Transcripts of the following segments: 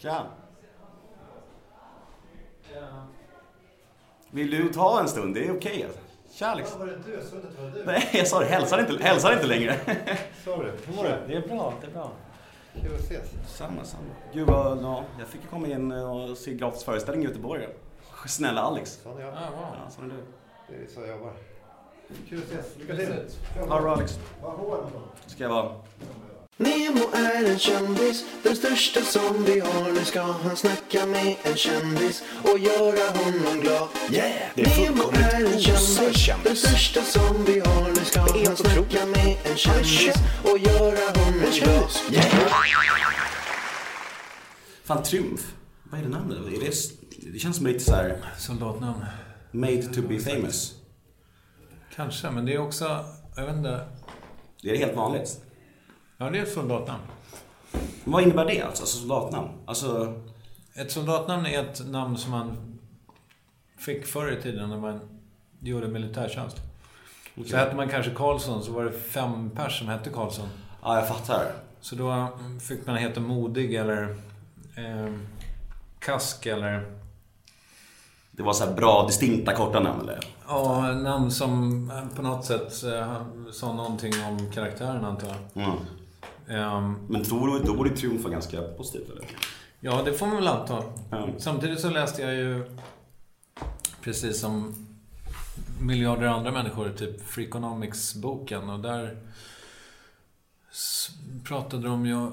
Tja. Vill du ta en stund? Det är okej alltså. Tja Alex. Var det du? Jag det var du. Nej, jag sa det. Hälsar inte, hälsar inte längre. Du? Hur mår du? Det är bra, det är bra. Kul att ses. Samma, samma. Gud vad, ja, jag fick komma in och se gratis föreställning i Göteborg. Snälla Alex. Sån är jag. Ah, wow. Ja, sån är du. Det är så jag jobbar. Kul att ses. Lycka till. Ha det bra Alex. Vad då? Ska jag vara. Nemo är en kändis, den största som vi har. Nu ska han snacka med en kändis och göra honom glad. Yeah! Det är Nemo fullkomligt är en kändis, den största som vi har. Nu ska Det är han helt snacka med en kändis och göra honom glad. kändis. Yeah! Fan, Triumf. Vad är det namnet? Är det, det känns som lite så här Soldatnamn. made to be famous. Kanske, men det är också, jag vet inte. Det är helt vanligt. Ja, det är ett soldatnamn. Vad innebär det alltså? alltså soldatnamn? Alltså, Ett soldatnamn är ett namn som man fick förr i tiden när man gjorde militärtjänst. Så hette man kanske Karlsson så var det fem pers som hette Karlsson. ja jag fattar. Så då fick man heta Modig eller eh, Kask eller Det var så här bra, distinkta, korta namn eller? ja, namn som på något sätt eh, sa någonting om karaktären antar jag. Mm. Ehm, Men borde, då borde Triumf vara ganska positivt eller? Ja, det får man väl anta. Ja. Samtidigt så läste jag ju, precis som miljarder andra människor, typ Freakonomics-boken. Och där pratade de ju...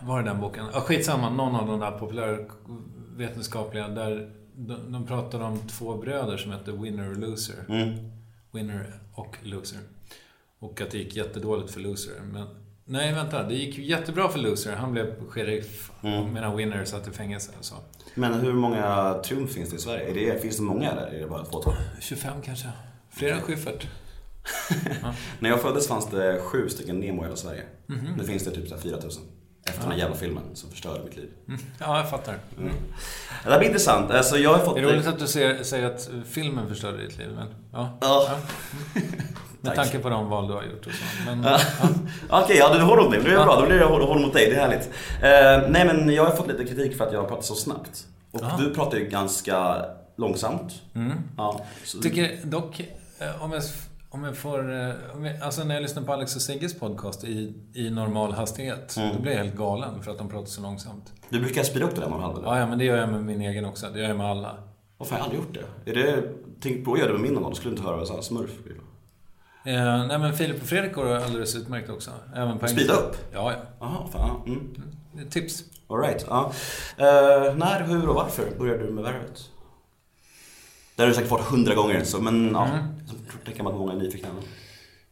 Var det den boken? Ja, skitsamma, någon av de där populärvetenskapliga. Där de, de pratade om två bröder som hette Winner och Loser. Mm. Winner och Loser. Och att det gick jättedåligt för Loser. Men nej, vänta. Det gick ju jättebra för Loser. Han blev sheriff. Mm. Medan Winner satt i fängelse. Så. Men hur många Triumf finns det i Sverige? Är det, finns det många eller är det bara ett fåtal? 25 kanske. Fler än Schyffert. När jag föddes fanns det sju stycken Nemo i hela Sverige. Mhm. Nu finns det typ så här 4000. Efter den här jävla filmen som förstörde mitt liv. Mm. Ja, jag fattar. Mm. Det här blir intressant. Alltså jag har fått... Det är roligt att du ser, säger att filmen förstörde ditt liv. Men, ja. Ja. Med tanke på de val du har gjort och så. Men, Ja. Okej, ja du håller mot mig. Det är bra. Då blir jag håller mot dig. Det är härligt. Eh, nej men jag har fått lite kritik för att jag pratar så snabbt. Och Ja. du pratar ju ganska långsamt. mm. Ja. Så, Tycker dock, eh, om jag, om jag får... eh, Om jag, alltså när jag lyssnar på Alex och Sigges podcast i, i normal hastighet, Mm. då blir jag helt galen för att de pratar så långsamt. Du brukar speeda upp det där man eller? Ja, ja, men det gör jag med min egen också. Det gör jag med alla. Varför har jag aldrig gjort det? Är det... Tänk på att göra det med min någon gång. Då skulle du inte höra så här smurf. Eh, nej, men Filip och Fredrik går alldeles utmärkt också. Även på engelska. upp? Ja, ja. Jaha, fan. ja. Mm. Det ett Tips. All right. Ja. Eh, när, hur och varför började du med Värvet? Det har du säkert fått hundra gånger, så, men ja. Mm. Jag tänker mig att många nyfikna.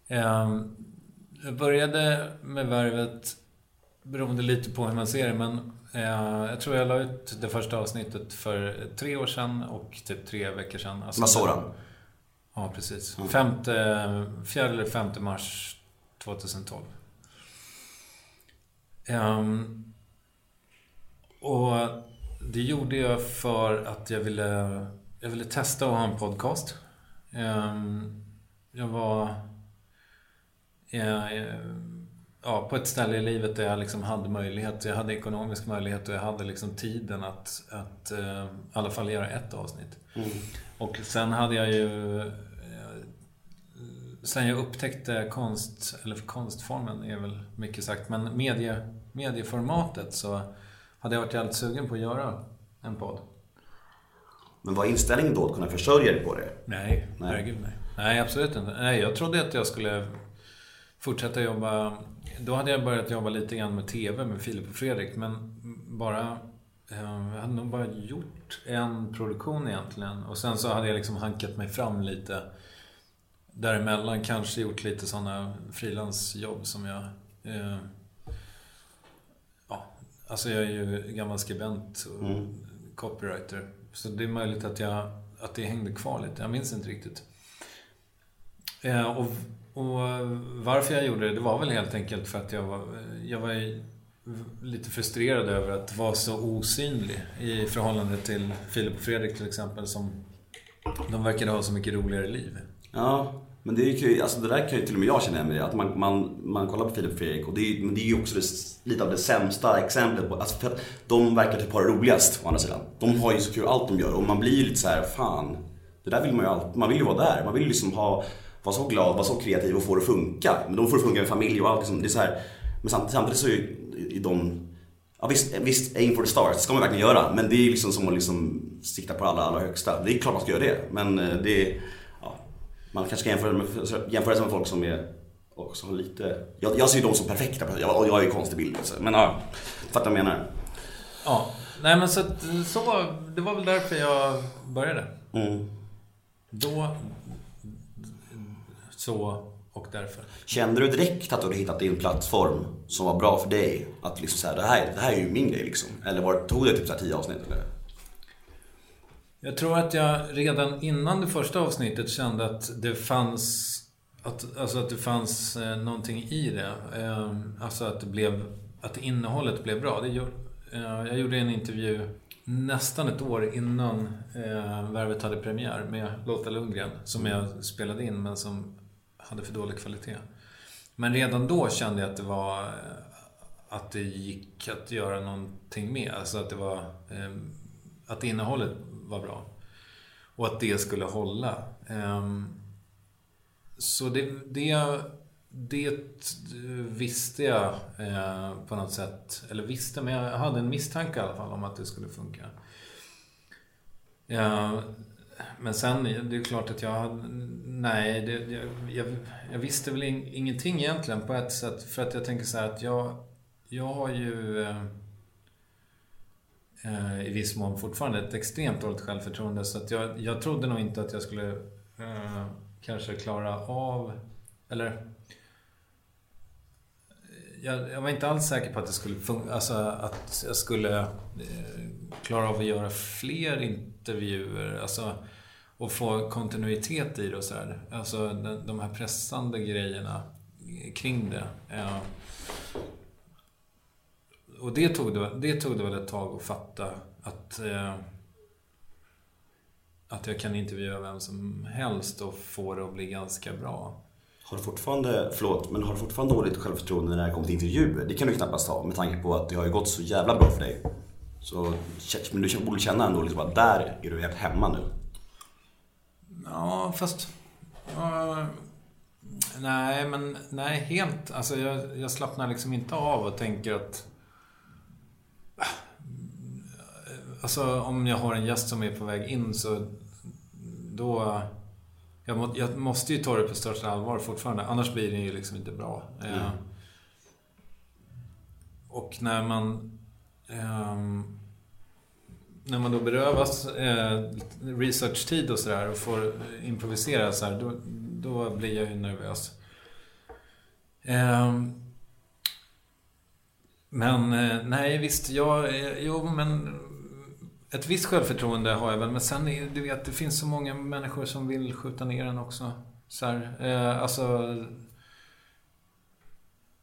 Eh, jag började med Värvet beroende lite på hur man ser det, men eh, jag tror jag la ut det första avsnittet för tre år sedan och typ tre veckor sedan. Alltså, Som Soran. Ja, precis. Mm. Femte, fjärde eller femte mars 2012. Ehm, och det gjorde jag för att jag ville, jag ville testa att ha en podcast. Ehm, jag var eh, ja, på ett ställe i livet där jag liksom hade möjlighet. Jag hade ekonomisk möjlighet och jag hade liksom tiden att, att eh, i alla fall göra ett avsnitt. Mm. Och sen hade jag ju... Sen jag upptäckte konst, eller konstformen är väl mycket sagt, men medie, medieformatet så hade jag varit jävligt sugen på att göra en podd. Men var inställningen då att kunna försörja dig på det? Nej, Nej. herregud nej. Nej, absolut inte. Nej, jag trodde att jag skulle fortsätta jobba... Då hade jag börjat jobba lite grann med TV med Filip och Fredrik, men bara... eh, Jag hade nog bara gjort en produktion egentligen. Och sen så hade jag liksom hankat mig fram lite däremellan. Kanske gjort lite sådana frilansjobb som jag... Eh, ja, alltså jag är ju gammal skribent och Mm. copywriter. Så det är möjligt att, jag, att det hängde kvar lite. Jag minns inte riktigt. Eh, och, och varför jag gjorde det, det var väl helt enkelt för att jag var, jag var lite frustrerad över att vara så osynlig i förhållande till Filip och Fredrik till exempel som de verkade ha så mycket roligare liv. Ja, men det, är ju, alltså det där kan ju till och med jag känna igen mig i, att man, man, man kollar på Filip och Fredrik och det är, men det är ju också det, lite av det sämsta exemplet på, alltså för att de verkar typ ha det roligast å andra sidan. De har ju så kul allt de gör och man blir ju lite så här, fan, det där vill man ju alltid, man vill ju vara där. Man vill ju liksom ha, vara så glad, vara så kreativ och få det att funka. Men de får det funka med familj och allt liksom, det är så här, men samtidigt, så är ju i de Ja visst, visst, aim for the stars, det ska man verkligen göra. Men det är liksom som att liksom sikta på alla allra högsta. Det är klart man ska göra det. Men eh, det är, man kanske ska jämföra, med, jämföra sig med folk som är också har lite... Jag, jag ser ju dem som perfekta, jag, jag är ju konstig bild. Men ja, fattar vad jag menar. Ja. Nej men så, att, så det var väl därför jag började. Mm. Då, så och därför. Kände du direkt att du hade hittat din plattform som var bra för dig? Att liksom så här, det, här, det här är ju min grej liksom. Eller var, tog det typ så här tio avsnitt eller? Jag tror att jag redan innan det första avsnittet kände att det fanns att, alltså att det fanns eh, någonting i det. Eh, alltså att det blev att innehållet blev bra. Det gör, eh, jag gjorde en intervju nästan ett år innan eh, Värvet hade premiär med Lotta Lundgren som jag spelade in men som hade för dålig kvalitet. Men redan då kände jag att det var eh, att det gick att göra någonting med. Alltså att det var eh, att innehållet var bra. Och att det skulle hålla. Ehm, så det, det, det visste jag eh, på något sätt. Eller visste, men jag hade en misstanke i alla fall om att det skulle funka. Ja, men sen, det är klart att jag hade... Nej, det, jag, jag, jag visste väl ingenting egentligen på ett sätt. För att jag tänker så här att jag, jag har ju eh, eh, i viss mån fortfarande ett extremt dåligt självförtroende. Så att jag, jag trodde nog inte att jag skulle eh, kanske klara av... Eller... Jag, jag, var inte alls säker på att det skulle funka, alltså att jag skulle eh, klara av att göra fler intervjuer. Alltså, och få kontinuitet i det och sådär. Alltså de, de här pressande grejerna kring det. Eh, och det tog det, det tog det väl ett tag att fatta att eh, att jag kan intervjua vem som helst och få det att bli ganska bra. Har du fortfarande, förlåt, men har du fortfarande dåligt självförtroende när det kommer till intervjuer? Det kan du knappast ha med tanke på att det har ju gått så jävla bra för dig. Så, men du borde känna ändå liksom att där är du helt hemma nu. Ja, fast... Uh, nej, men nej, helt. Alltså jag, jag slappnar liksom inte av och tänker att... Alltså om jag har en gäst som är på väg in så då... Jag, må, jag måste ju ta det på största allvar fortfarande, annars blir det ju liksom inte bra. Mm. Uh, och när man... Um, när man då berövas eh, researchtid och sådär och får improvisera så här, då, då blir jag ju nervös. Eh, men eh, nej, visst, jag, eh, jo men ett visst självförtroende har jag väl, men sen är du vet, det finns så många människor som vill skjuta ner en också. Så här, eh, alltså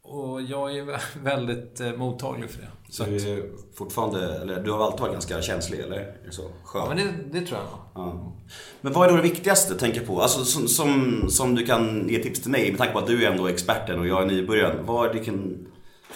och jag är väldigt eh, mottaglig för det. Så du är fortfarande, eller du har alltid varit ganska känslig, eller? Så? Skön. Ja, men det, det tror jag. Ja. Men vad är då det viktigaste, tänker på? Alltså som, som, som, du kan ge tips till mig, med tanke på att du är ändå experten och jag är nybörjaren. Vad är det kan...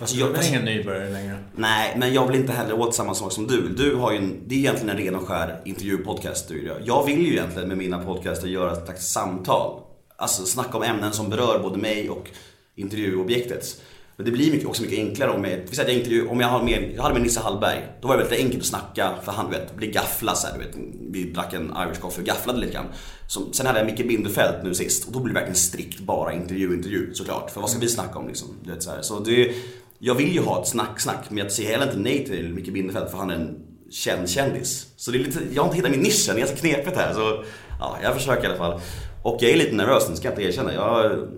Fast jag är ingen nybörjare längre. Nej, men jag vill inte heller åt samma sak som du. Du har ju en, det är egentligen en ren och skär intervjupodcast du gör. Jag vill ju egentligen med mina podcaster göra ett slags samtal. Alltså snacka om ämnen som berör både mig och intervjuobjektet. Men det blir mycket, också mycket enklare om jag, jag intervju, om jag, har med, jag hade med Nisse Hallberg. Då var det väldigt enkelt att snacka för han du vet, blir gaffla så här, du vet. Vi drack en Irish coffee och gafflade lite grann. Som, sen hade jag Micke Bindefeld nu sist och då blir det verkligen strikt bara intervju, intervju såklart. För vad ska vi snacka om liksom? Du vet, så här. Så det, jag vill ju ha ett snack, snack men jag säger heller inte nej till Micke Bindefeld för han är en känd kändis. Så det är lite, jag har inte hittat min nisch än, det är ganska knepigt här. Så ja, jag försöker i alla fall. Och jag är lite nervös, det ska jag inte erkänna. Jag,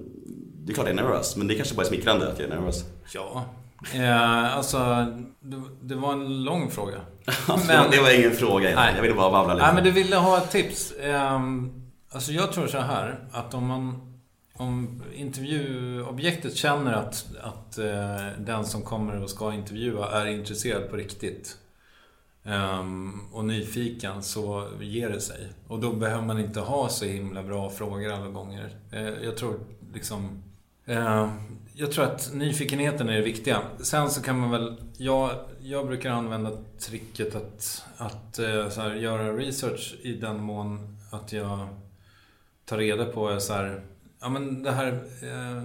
det är klart jag är nervös, men det kanske bara är smickrande att jag är nervös. Ja. Eh, alltså, det, det, var en lång fråga. men, det var ingen fråga Nej. Jag ville bara babbla lite. Nej, men du ville ha ett tips. Eh, alltså jag tror så här, att om man om intervjuobjektet känner att, att eh, den som kommer och ska intervjua är intresserad på riktigt. eh, och nyfiken så ger det sig. Och då behöver man inte ha så himla bra frågor alla gånger. Eh, jag tror liksom... Eh, jag tror att nyfikenheten är det viktiga. Sen så kan man väl... Jag, jag brukar använda tricket att, att eh, så här, göra research i den mån att jag tar reda på eh, så här... Ja men det här... Eh,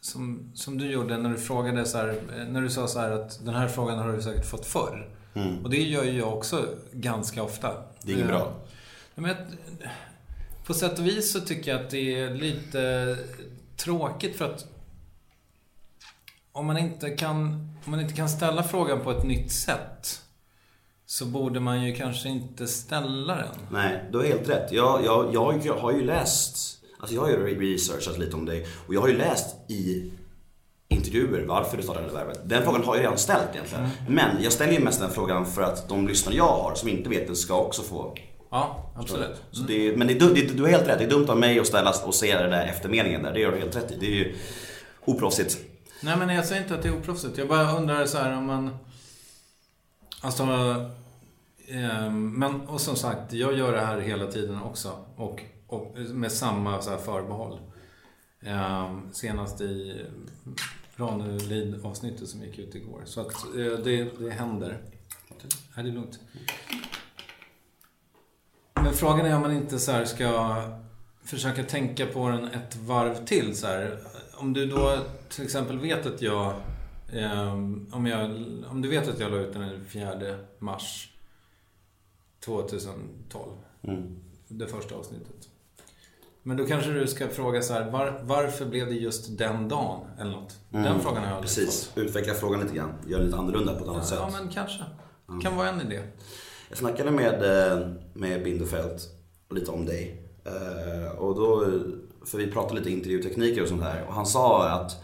som, som du gjorde när du frågade så här, eh, när du sa så här att den här frågan har du säkert fått förr. Mm. Och det gör ju jag också ganska ofta. Det är inget bra. Ja, men jag- på sätt och vis så tycker jag att det är lite tråkigt för att om man inte kan, om man inte kan ställa frågan på ett nytt sätt så borde man ju kanske inte ställa den. Nej, du har helt rätt. Jag, jag, jag har ju läst, alltså jag har ju researchat lite om dig och jag har ju läst i intervjuer varför du startade Värvet. Den frågan har jag redan ställt egentligen. Men jag ställer ju mest den frågan för att de lyssnare jag har som inte vet det ska också få Ja, absolut. Så det, är- men det är, det, du har helt rätt, det är dumt av mig att ställa och säga det där efter meningen där. Det gör du helt rätt i. Det är ju oproffsigt. Nej men jag säger inte att det är oproffsigt. Jag bara undrar så här om man... Alltså... ehm, men och som sagt, jag gör det här hela tiden också. Och, och med samma så här förbehåll. Ehm, senast i Ranelid-avsnittet som gick ut igår. Så att eh, det, det händer. Är det är lugnt. Men frågan är om man inte så ska försöka tänka på den ett varv till. Så här. Om du då till exempel vet att jag, ehm, om jag... Om du vet att jag la ut den den 4 mars 2012. Mm. Det första avsnittet. Men då kanske du ska fråga så här, var, varför blev det just den dagen? Eller något. Den frågan har jag aldrig Mm. Precis, utveckla frågan lite grann. Gör lite annorlunda på ett annat fått. sätt. Ja, men kanske. Kan vara en idé. Jag snackade med, eh, med Bindefeld lite om dig. Eh, Och då, för vi pratade lite intervjutekniker och sånt här. Och han sa att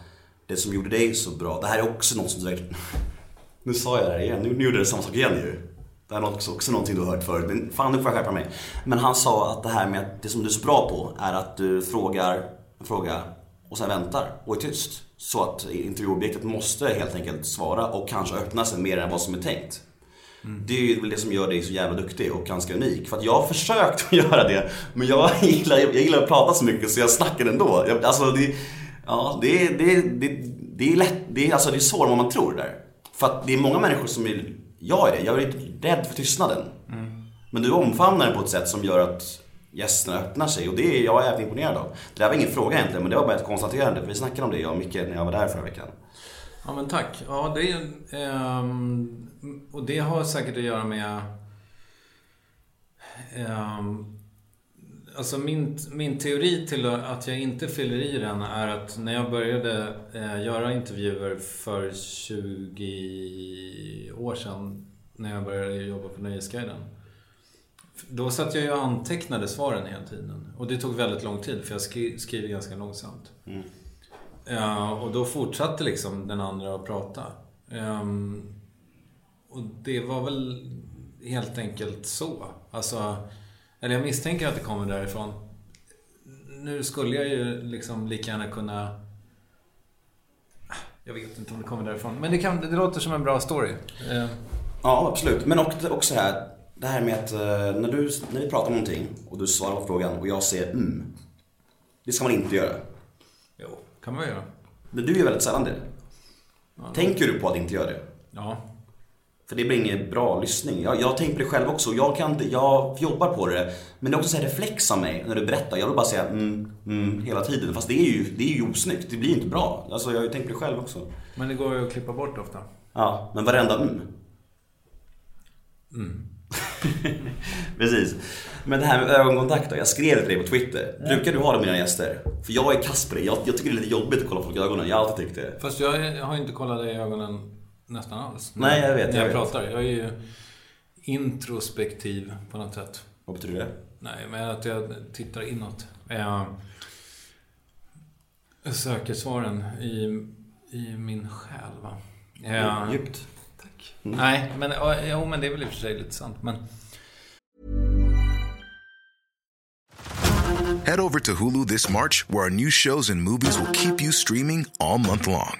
det som gjorde dig så bra, det här är också något som du verkligen... Nu sa jag det här igen, nu, nu gjorde jag samma sak igen ju. Det här är också, också någonting du har hört förut, men fan nu får jag skärpa mig. Men han sa att det här med att det som du är så bra på är att du frågar en fråga och sen väntar och är tyst. Så att intervjuobjektet måste helt enkelt svara och kanske öppna sig mer än vad som är tänkt. Det är ju det som gör dig så jävla duktig och ganska unik. För att jag har försökt att göra det, men jag gillar, jag gillar att prata så mycket så jag snackar ändå. Jag, alltså det, ja, det, det, det, det är lätt, det alltså, det är svårare än vad man tror där. För att det är många människor som är, jag är det, jag är lite rädd för tystnaden. Men du omfamnar den på ett sätt som gör att gästerna öppnar sig och det är jag jävligt imponerad av. Det där var ingen fråga egentligen, men det var bara ett konstaterande. För vi snackade om det, jag och Micke, när jag var där förra veckan. Ja men tack. Ja, det ehm, och det har säkert att göra med... ehm, alltså min, min teori till att jag inte fyller i den är att när jag började eh, göra intervjuer för 20 år sedan när jag började jobba på Nöjesguiden. Då satt jag ju och antecknade svaren hela tiden. Och det tog väldigt lång tid för jag skri- skriver ganska långsamt. Ja, och då fortsatte liksom den andra att prata. Ehm, och det var väl helt enkelt så. Alltså, eller jag misstänker att det kommer därifrån. Nu skulle jag ju liksom lika gärna kunna... Jag vet inte om det kommer därifrån. Men det, kan, det låter som en bra story. Ehm, Ja, absolut. Men också, här, det här med att eh, när, du, när vi pratar om någonting och du svarar på frågan och jag säger mm. Det ska man inte göra. jo, kan man göra. Men du gör väldigt sällan det. Tänker du på att inte göra det? Ja. För det blir ingen bra lyssning. Jag, jag tänker på det själv också. Jag, kan jag jobbar på det. Men det är också en reflex av mig när du berättar. Jag vill bara säga mm, mm hela tiden. Fast det är ju, det är ju osnyggt. Det blir inte bra. Alltså, jag har ju tänkt på det själv också. Men det går ju att klippa bort ofta. Ja, men varenda mm. Precis. Men det här med ögonkontakt då. Jag skrev till dig på Twitter. Brukar du ha det med dina gäster? För jag är kass på det. Jag, jag tycker det är lite jobbigt att kolla folk i ögonen. Jag har alltid tyckt det. Fast jag har ju inte kollat dig i ögonen nästan alls. Nej, jag vet, När jag, jag vet. pratar. Jag är ju introspektiv på något sätt. Vad betyder det? Nej, men att jag tittar inåt. Jag, jag söker svaren i, i min själ, va? Jag, Djupt. Tack. Nej, men, jo, men det är väl i och för sig lite sant. Men Head over to Hulu this March, where our new shows and movies will keep you streaming all month long.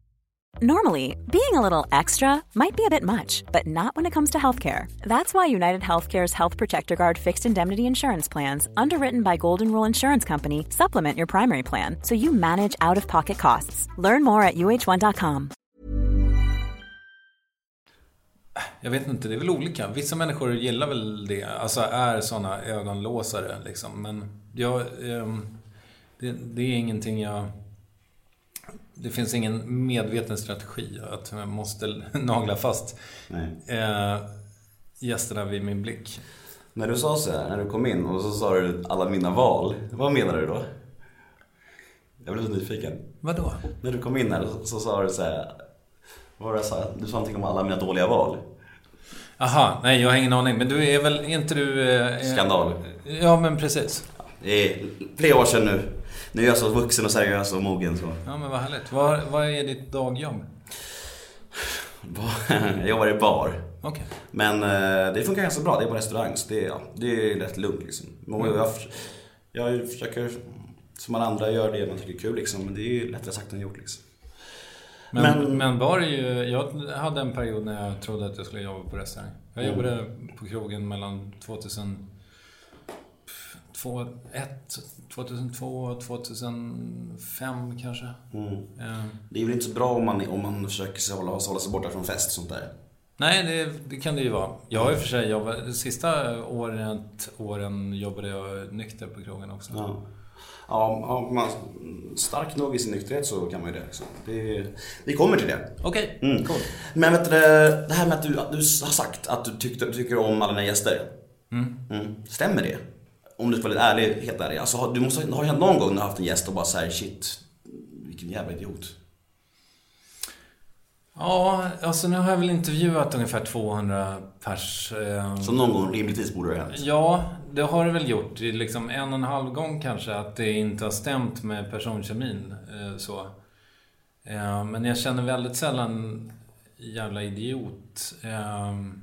Normally, being a little extra might be a bit much, but not when it comes to healthcare. That's why United Healthcare's Health Protector Guard fixed indemnity insurance plans, underwritten by Golden Rule Insurance Company, supplement your primary plan so you manage out of pocket costs. Learn more at uh1.com. Jag vet inte, det är väl olika. Vissa människor gillar väl det, alltså är såna ögonlåsare liksom. Men jag, um, det, det är ingenting jag... Det finns ingen medveten strategi att jag måste nagla fast eh, gästerna vid min blick. När du sa så här, när du kom in och så sa du alla mina val. Vad menar du då? Jag blev så nyfiken. Vadå? När du kom in här så, så sa du så här. Vad var det jag sa? Du sa någonting om alla mina dåliga val. Aha, nej jag har ingen aning. Men du är väl, är inte du... Eh, Skandal. Ja, men precis. Det är flera år sedan nu. Nu är jag så vuxen och seriös och mogen så. Ja, men vad härligt. Vad, vad är ditt dagjobb? Jag jobbar i bar. Okej. Men eh, det funkar ganska bra. Det är på restaurang så det är, ja, det är rätt lugnt liksom. Och jag, jag försöker, som alla andra, göra det man tycker är kul liksom. Men det är ju lättare sagt än gjort liksom. Men, Men- men, bar är ju... Jag hade en period när jag trodde att jag skulle jobba på restaurang. Jag Mm. jobbade på krogen mellan 2000... 2001, 2002, 2005 kanske. Mm. Eh, Det är väl inte så bra om man, om man försöker hålla, hålla sig borta från fest och sånt där. nej, det, det kan det ju vara. Jag har i och för sig jobbat... Sista året, åren jobbade jag nykter på krogen också. Ja. Ja, om man stark nog i sin nykterhet så kan man ju det. Liksom. det vi kommer till det. Okej, Mm. cool. Men vet du, det här med att du, att du har sagt att du tyckte, du tycker om alla dina gäster. Mm. Stämmer det? Om du ska vara lite ärlig, helt ärlig. Alltså, du måste, har det hänt någon gång när du har haft en gäst och bara såhär shit, vilken jävla idiot. Ja, alltså nu har jag väl intervjuat ungefär 200 pers. Eh, Så någon gång rimligtvis borde det ha hänt. Ja, det har det väl gjort. Liksom en och en halv gång kanske att det inte har stämt med personkemin. Eh, så. Eh, men jag känner väldigt sällan jävla idiot. Ehm,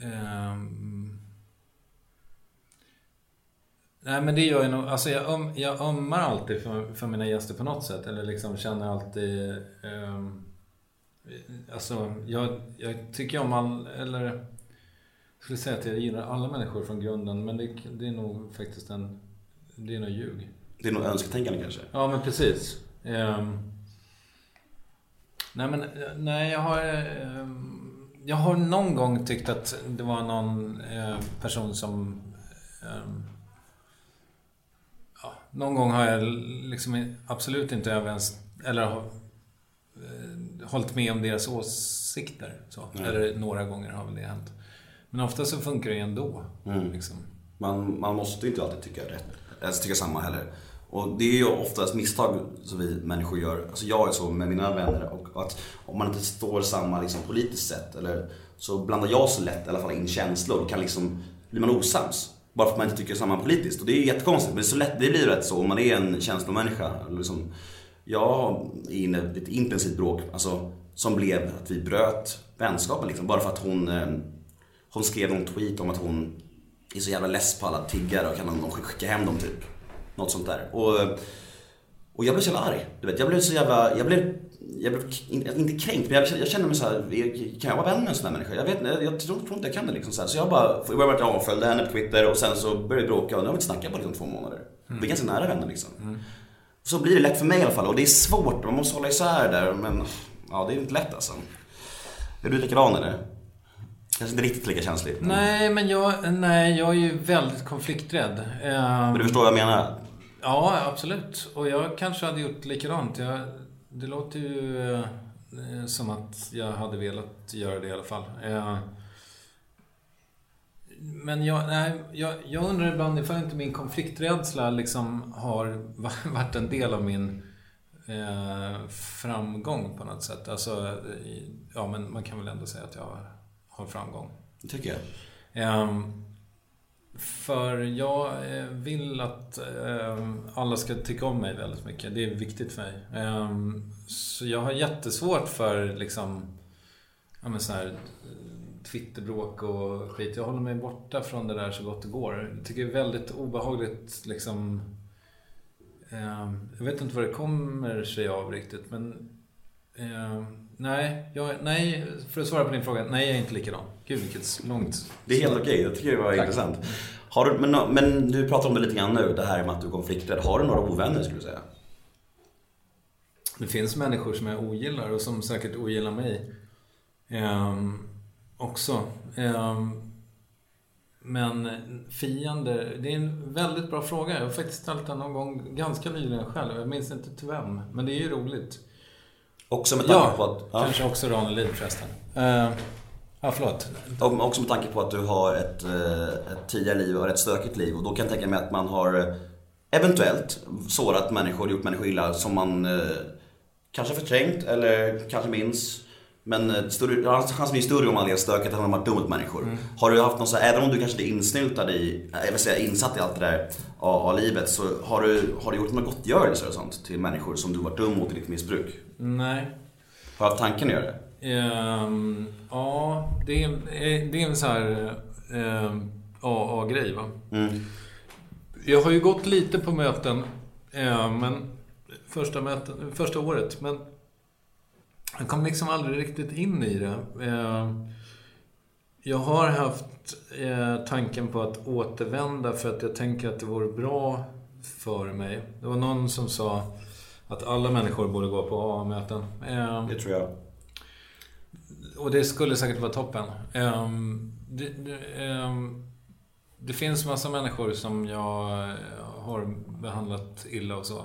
ehm, nej men det gör jag nog. Alltså jag, öm, jag ömmar alltid för, för mina gäster på något sätt. Eller liksom känner alltid... ehm, alltså jag, jag tycker om all... Eller... Jag skulle säga att jag gillar alla människor från grunden, men det, det är nog faktiskt en... Det är nog ljug. Det är nog önsketänkande kanske. Ja, men precis. Ehm, nej, men nej, jag har... ehm, jag har någon gång tyckt att det var någon eh, person som... ja, någon gång har jag liksom absolut inte överens... Eller har eh, hållit med om deras åsikter. Så. Eller några gånger har väl det hänt. Men ofta så funkar det ändå. Mm. Liksom. Man, man måste inte alltid tycka rätt, eller tycka samma heller. Och det är ju oftast misstag som vi människor gör. Alltså jag är så med mina vänner och att om man inte står samma liksom, politiskt sett eller så blandar jag så lätt i alla fall in känslor. Kan liksom, blir man osams. Bara för att man inte tycker samma politiskt. Och det är ju jättekonstigt men det, är så lätt, det blir rätt så om man är en känslomänniska. Liksom, jag är inne i ett intensivt bråk alltså, som blev att vi bröt vänskapen liksom, bara för att hon eh, hon skrev någon tweet om att hon är så jävla less på alla tiggare och kan någon skicka hem dem typ. Något sånt där. Och, eh, och jag blev så jävla arg. Du vet, jag blev så jävla, jag blev, jag blev in- inte kränkt men jag, jag kände mig så här, kan jag vara vän med en sån där människa? Jag vet jag, jag tror, tror inte jag kan det liksom. Så, här. så jag bara, jag började med att jag följde henne på Twitter och sen så började vi bråka och nu har vi inte snackat på liksom två månader. Vi är ganska nära vänner liksom. Så blir det lätt för mig i alla fall och det är svårt, man måste hålla isär där men ja, det är inte lätt alltså. Är du likadan eller? Kanske inte riktigt lika känslig. Nej, men jag, nej, jag är ju väldigt konflikträdd. Ehm, Men du förstår vad jag menar? Ja, absolut. Och jag kanske hade gjort likadant. Jag, det låter ju eh, som att jag hade velat göra det i alla fall. Eh, men jag, nej, jag, jag undrar ibland ifall inte min konflikträdsla liksom har va- varit en del av min eh, framgång på något sätt. Alltså, ja men man kan väl ändå säga att jag har, framgång. Det tycker jag. Ehm, för jag eh, vill att eh, alla ska tycka om mig väldigt mycket. Det är viktigt för mig. Ehm, så jag har jättesvårt för liksom, ja men så här, Twitterbråk och skit. Jag håller mig borta från det där så gott det går. Jag tycker det är väldigt obehagligt liksom. Ehm, jag vet inte vad det kommer sig av riktigt men ehm, Nej, jag, nej, för att svara på din fråga. Nej, jag är inte likadan. Gud vilket långt Det är helt okej, jag tycker det var intressant. Har du, men, men du pratar om det lite grann nu, det här med att du är konflikträdd. Har du några ovänner skulle du säga? Det finns människor som jag ogillar och som säkert ogillar mig. Ehm, också. Ehm, men fiender, det är en väldigt bra fråga. Jag har faktiskt ställt den någon gång ganska nyligen själv. Jag minns inte till vem. Men det är ju roligt. Också med tanke Ja, på att... Ja. kanske också Ranelid förresten. Ehm, ja, förlåt. Och Också med tanke på att du har ett, eh, ett tidigare liv och ett stökigt liv. Och då kan jag tänka mig att man har eh, eventuellt sårat människor, gjort människor illa som man eh, kanske förträngt eller kanske minns. Men större, chansen är större om man lever stökigt än om man varit dum mot människor. Har du haft någon så även om du kanske inte är insnyltad i, jag vill säga insatt i allt det där av, av livet. Så har du, har du gjort några gottgörelser och sånt till människor som du varit dum mot i ditt missbruk? Nej. Har haft tanken att göra det? Ehm, ja, det är, det är en så här ehm, AA-grej va. Mm. Jag har ju gått lite på möten, eh, men första, möten, första året, men jag kom liksom aldrig riktigt in i det. Eh, jag har haft eh, tanken på att återvända för att jag tänker att det vore bra för mig. Det var någon som sa att alla människor borde gå på AA-möten. Eh, Det tror jag. och det skulle säkert vara toppen. Ehm, det, det, ehm, det finns massa människor som jag eh, har behandlat illa och så.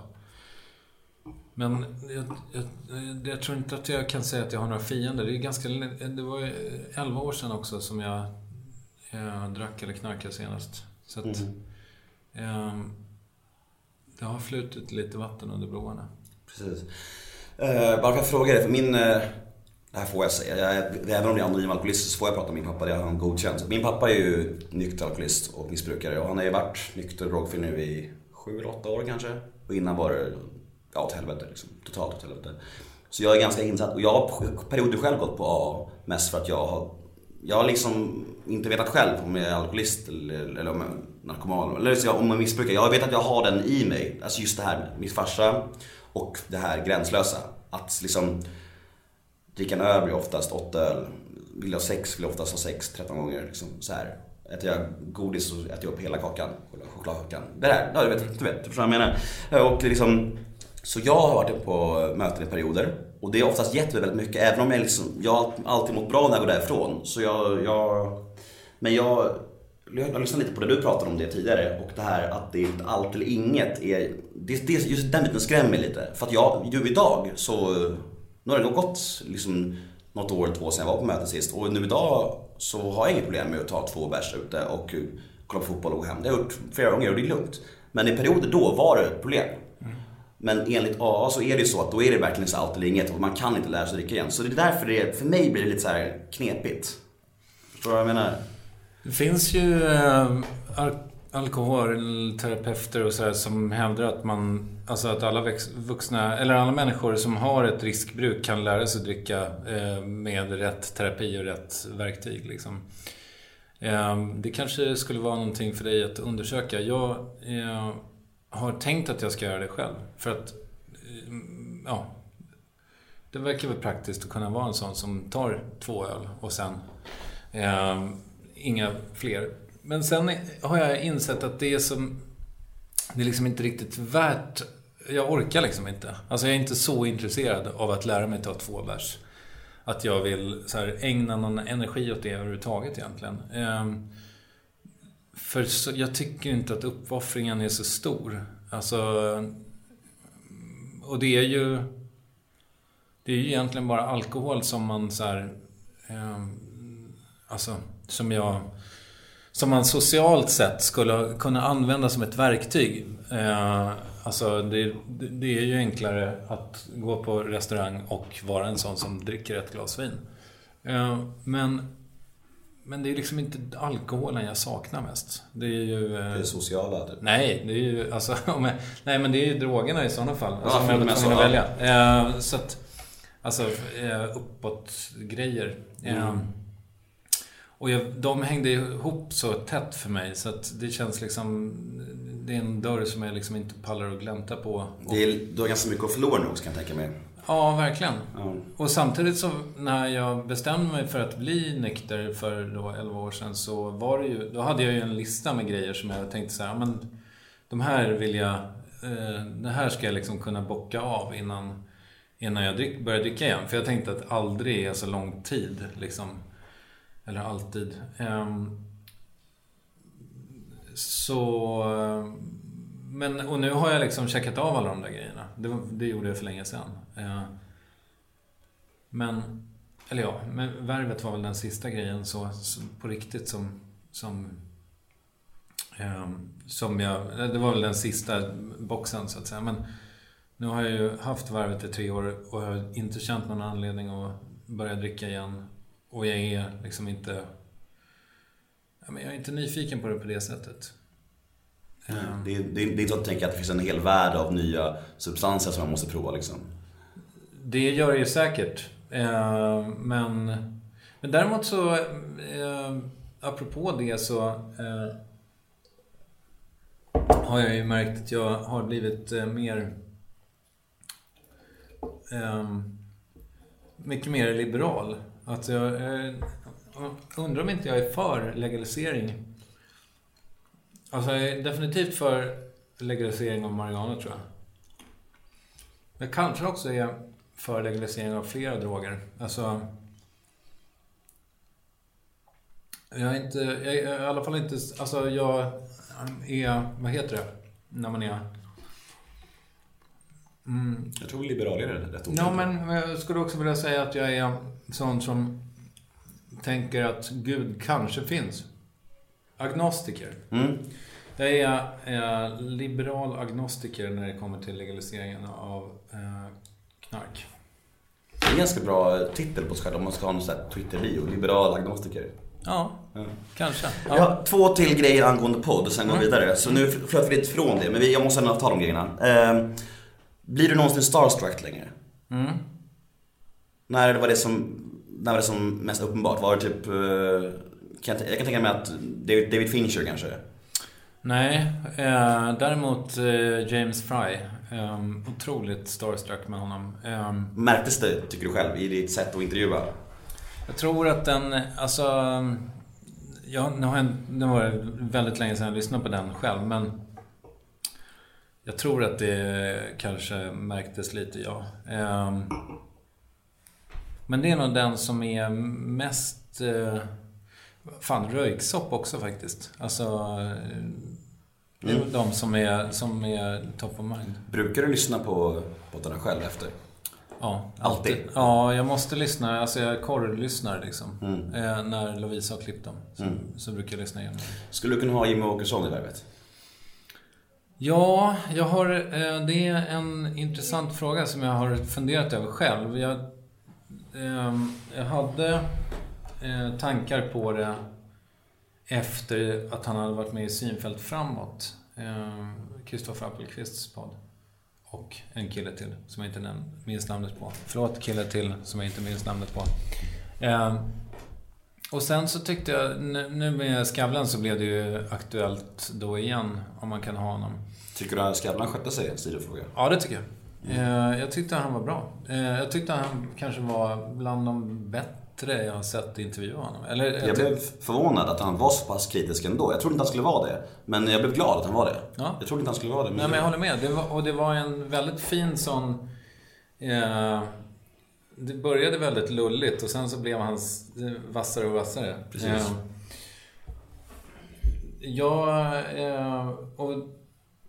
Men jag, jag, jag tror inte att jag kan säga att jag har några fiender. Det, är ganska, det var ju 11 år sedan också som jag, eh, drack eller knarkade senast. Så att, ehm, det har flutit lite vatten under broarna. Precis. Eh, bara för att fråga dig, för min... eh, det här får jag säga. Jag, är- även om jag är anonym alkoholist så får jag prata om min pappa. Det har han godkänt. Min pappa är ju nykter alkoholist och missbrukare och han har ju varit nykter och drogfri nu i sju eller åtta år kanske. Och innan var det ja, åt helvete liksom. Totalt åt helvete. Så jag är ganska insatt och jag har perioder själv gått på AA mest för att jag har jag har liksom inte vetat själv om jag är alkoholist eller, eller om jag är narkoman eller så jag- om jag missbrukar. Jag vet att jag har den i mig. Alltså just det här, min farsa och det här gränslösa. Att liksom dricka en öl blir oftast åtta öl. Vill jag ha sex vill jag oftast ha sex 13 gånger. Liksom, så här. Äter jag godis så äter jag upp hela kakan, chokladkakan. Det där, ja, du vet, du vet, du förstår vad jag menar. Och liksom, så jag har varit på möten i perioder och det har oftast gett mig väldigt mycket. Även om jag, liksom, jag har alltid mått bra när jag går därifrån. Så jag, jag, men jag, jag har lyssnat lite på det du pratade om det tidigare och det här att det är inte allt eller inget. Är, det, det, just den biten skrämmer mig lite. För att jag, ju idag så, nu har det nog gått liksom något år, eller två sedan jag var på mötet sist och nu idag så har jag inget problem med att ta två bärs ute och kolla på fotboll och gå hem. Det har jag gjort flera gånger och det är lugnt. Men i perioder då var det ett problem. Men enligt AA så är det ju så att då är det verkligen så allt eller inget och man kan inte lära sig dricka igen. Så det är därför det, för mig blir det lite så här knepigt. Förstår du vad jag menar? Det finns ju äh, alkoholterapeuter och så här som hävdar att man, alltså att alla väx- vuxna, eller alla människor som har ett riskbruk kan lära sig dricka äh, med rätt terapi och rätt verktyg. Liksom. Äh, det kanske skulle vara någonting för dig att undersöka. Jag har tänkt att jag ska göra det själv. För att, eh, ja, det verkar väl praktiskt att kunna vara en sån som tar två öl och sen eh, inga fler. Men sen har jag insett att det är som... Det är liksom inte riktigt värt... Jag orkar liksom inte. Alltså jag är inte så intresserad av att lära mig ta två bärs. Att jag vill så här, ägna någon energi åt det överhuvudtaget egentligen. Eh, för så, jag tycker inte att uppoffringen är så stor. Alltså... Och det är ju... Det är ju egentligen bara alkohol som man så här... eh, alltså, som jag... Som man socialt sett skulle kunna använda som ett verktyg. Eh, alltså, det, det det är ju enklare att gå på restaurang och vara en sån som dricker ett glas vin. Eh, men men det är liksom inte alkoholen jag saknar mest. Det är ju... eh, Det sociala. Typ. Nej, det är ju alltså... Jag, nej, men det är ju drogerna i sådana fall. Alltså, om jag var tvungen att ja. välja. Eh, så att... Alltså, eh, uppåt-grejer. Eh, Mm. och jag, de hängde ihop så tätt för mig så att det känns liksom... Det är en dörr som jag liksom inte pallar att glänta på. Och, Det är, du har ganska mycket att förlora nu också kan jag tänka mig. Ja, verkligen. Ja. Och samtidigt så när jag bestämde mig för att bli nykter för då 11 år sedan så var det ju, då hade jag ju en lista med grejer som jag tänkte så här, "Ja, men de här vill jag, eh, det här ska jag liksom kunna bocka av innan, innan jag drick, börjar dricka igen. För jag tänkte att aldrig är så lång tid liksom. Eller alltid. Ehm, så... eh, Men, och nu har jag liksom checkat av alla de där grejerna. Det, det gjorde jag för länge sedan. Eh, men, eller ja, men värvet var väl den sista grejen så, på riktigt som, som, ehm, som jag, det var väl den sista boxen så att säga. Men nu har jag ju haft värvet i tre år och jag har inte känt någon anledning att börja dricka igen. Och jag är liksom inte, jag är inte nyfiken på det på det sättet. Ehm, Det, är- det, är- det är inte så att tänka att det finns en hel värld av nya substanser som man måste prova liksom. Det gör det ju säkert. Eh, men, men däremot så, eh, apropå det så eh, har jag ju märkt att jag har blivit eh, mer eh, mycket mer liberal. Att jag eh, undrar om inte jag är för legalisering. Alltså jag är definitivt för legalisering av marijuana tror jag. Men kanske också är för legalisering av flera droger. Alltså... Jag är inte... Jag är i alla fall inte... Alltså jag är... Vad heter det? När man är... Mm, Jag tror liberal är rätt ord. Ja, men jag skulle också vilja säga att jag är sån som tänker att Gud kanske finns. Agnostiker. Mm. Jag är eh, liberal agnostiker när det kommer till legaliseringen av eh, knark. Det är en ganska bra titel på sig själv om man ska ha någon sån här Twitter-bio. Liberal agnostiker. Ja, Ja. kanske. Jag har två till grejer angående podd och sen går vi Mm. vidare. Så nu flöt vi lite från det, men vi, jag måste ändå tala om grejerna. Eh, blir du någonsin starstruck längre? Mm. När var det som, när var det som mest uppenbart? Var det typ, eh, kan jag, jag kan tänka mig att David, David Fincher kanske? Nej, eh, däremot eh, James Fry. Eh, otroligt starstruck med honom. Eh, Märktes det, tycker du själv, i ditt sätt att intervjua? jag tror att den, alltså... Ja, nu, har jag, nu var det väldigt länge sedan jag lyssnade på den själv, men... Jag tror att det kanske märktes lite, ja. Eh, men det är nog den som är mest... Eh, fan, röyksopp också faktiskt. Alltså... eh, Det är Mm. de som är, som är top of mind. Brukar du lyssna på poddarna själv efter? Ja, Alltid? Ja, jag måste lyssna. Alltså jag korrlyssnar liksom. Mm. Eh, när Lovisa har klippt dem. Så, Mm. så brukar jag lyssna igenom. Skulle du kunna ha Jimmy Åkesson i värvet? Ja, jag har, eh, det är en intressant fråga som jag har funderat över själv. Jag, ehm, jag hade eh, tankar på det efter att han hade varit med i Synfält framåt. Kristoffer Appelqvists podd. Och en kille till som jag inte minns namnet på. Förlåt, kille till som jag inte minns namnet på. Ehm, och sen så tyckte jag, nu med Skavlan så blev det ju aktuellt då igen, om man kan ha honom. Tycker du att Skavlan skötte sig? Sidofråga. Ja, det tycker jag. Eh, Jag tyckte han var bra. Eh, Jag tyckte han kanske var bland de bättre jag har sett intervjua honom. Eller, Jag tyck- blev förvånad att han var så pass kritisk ändå. Jag trodde inte han skulle vara det. Men jag blev glad att han var det. Ja. Jag trodde inte han skulle vara det. Nej, men jag håller med. Det var, och det var en väldigt fin sån... Eh, det började väldigt lulligt och sen så blev han vassare och vassare. Precis. Eh, ja, eh, och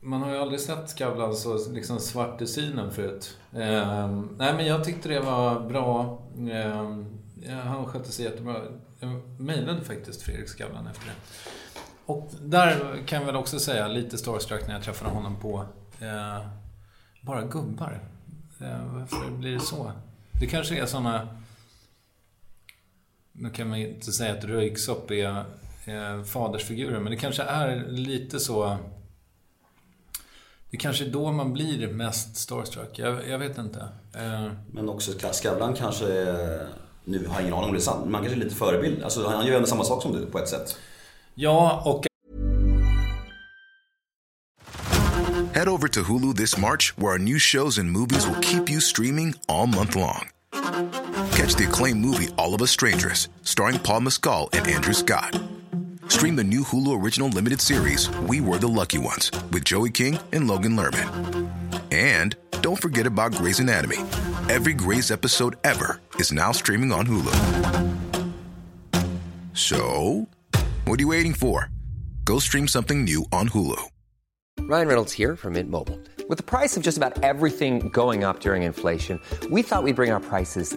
man har ju aldrig sett Skavlan så liksom svart i synen förut. Eh, nej, men jag tyckte det var bra. Eh, ja, han skötte sig jättebra. Jag mejlade faktiskt Fredrik Skavlan efter det. Och där kan jag väl också säga lite starstruck när jag träffade honom på eh, bara gubbar. Eh, varför blir det så? Det kanske är såna... nu kan man inte säga att Röyksopp är eh, fadersfiguren, men det kanske är lite så... Det kanske är då man blir mest starstruck. Jag, jag vet inte. Eh, Men också Skavlan kanske, är- nu har jag ingen aning om det är sant, men man kanske är lite förebild. Alltså han gör ju ändå samma sak som du på ett sätt. ja, och Head over to Hulu this March, where our new shows and movies will keep you streaming all month long. Catch the acclaimed movie All of Us Strangers, starring Paul Mescal and Andrew Scott. Stream the new Hulu original limited series We Were the Lucky Ones with Joey King and Logan Lerman. And don't forget about Grey's Anatomy. Every Grey's episode ever is now streaming on Hulu. So, what are you waiting for? Go stream something new on Hulu. Ryan Reynolds here from Mint Mobile. With the price of just about everything going up during inflation, we thought we'd bring our prices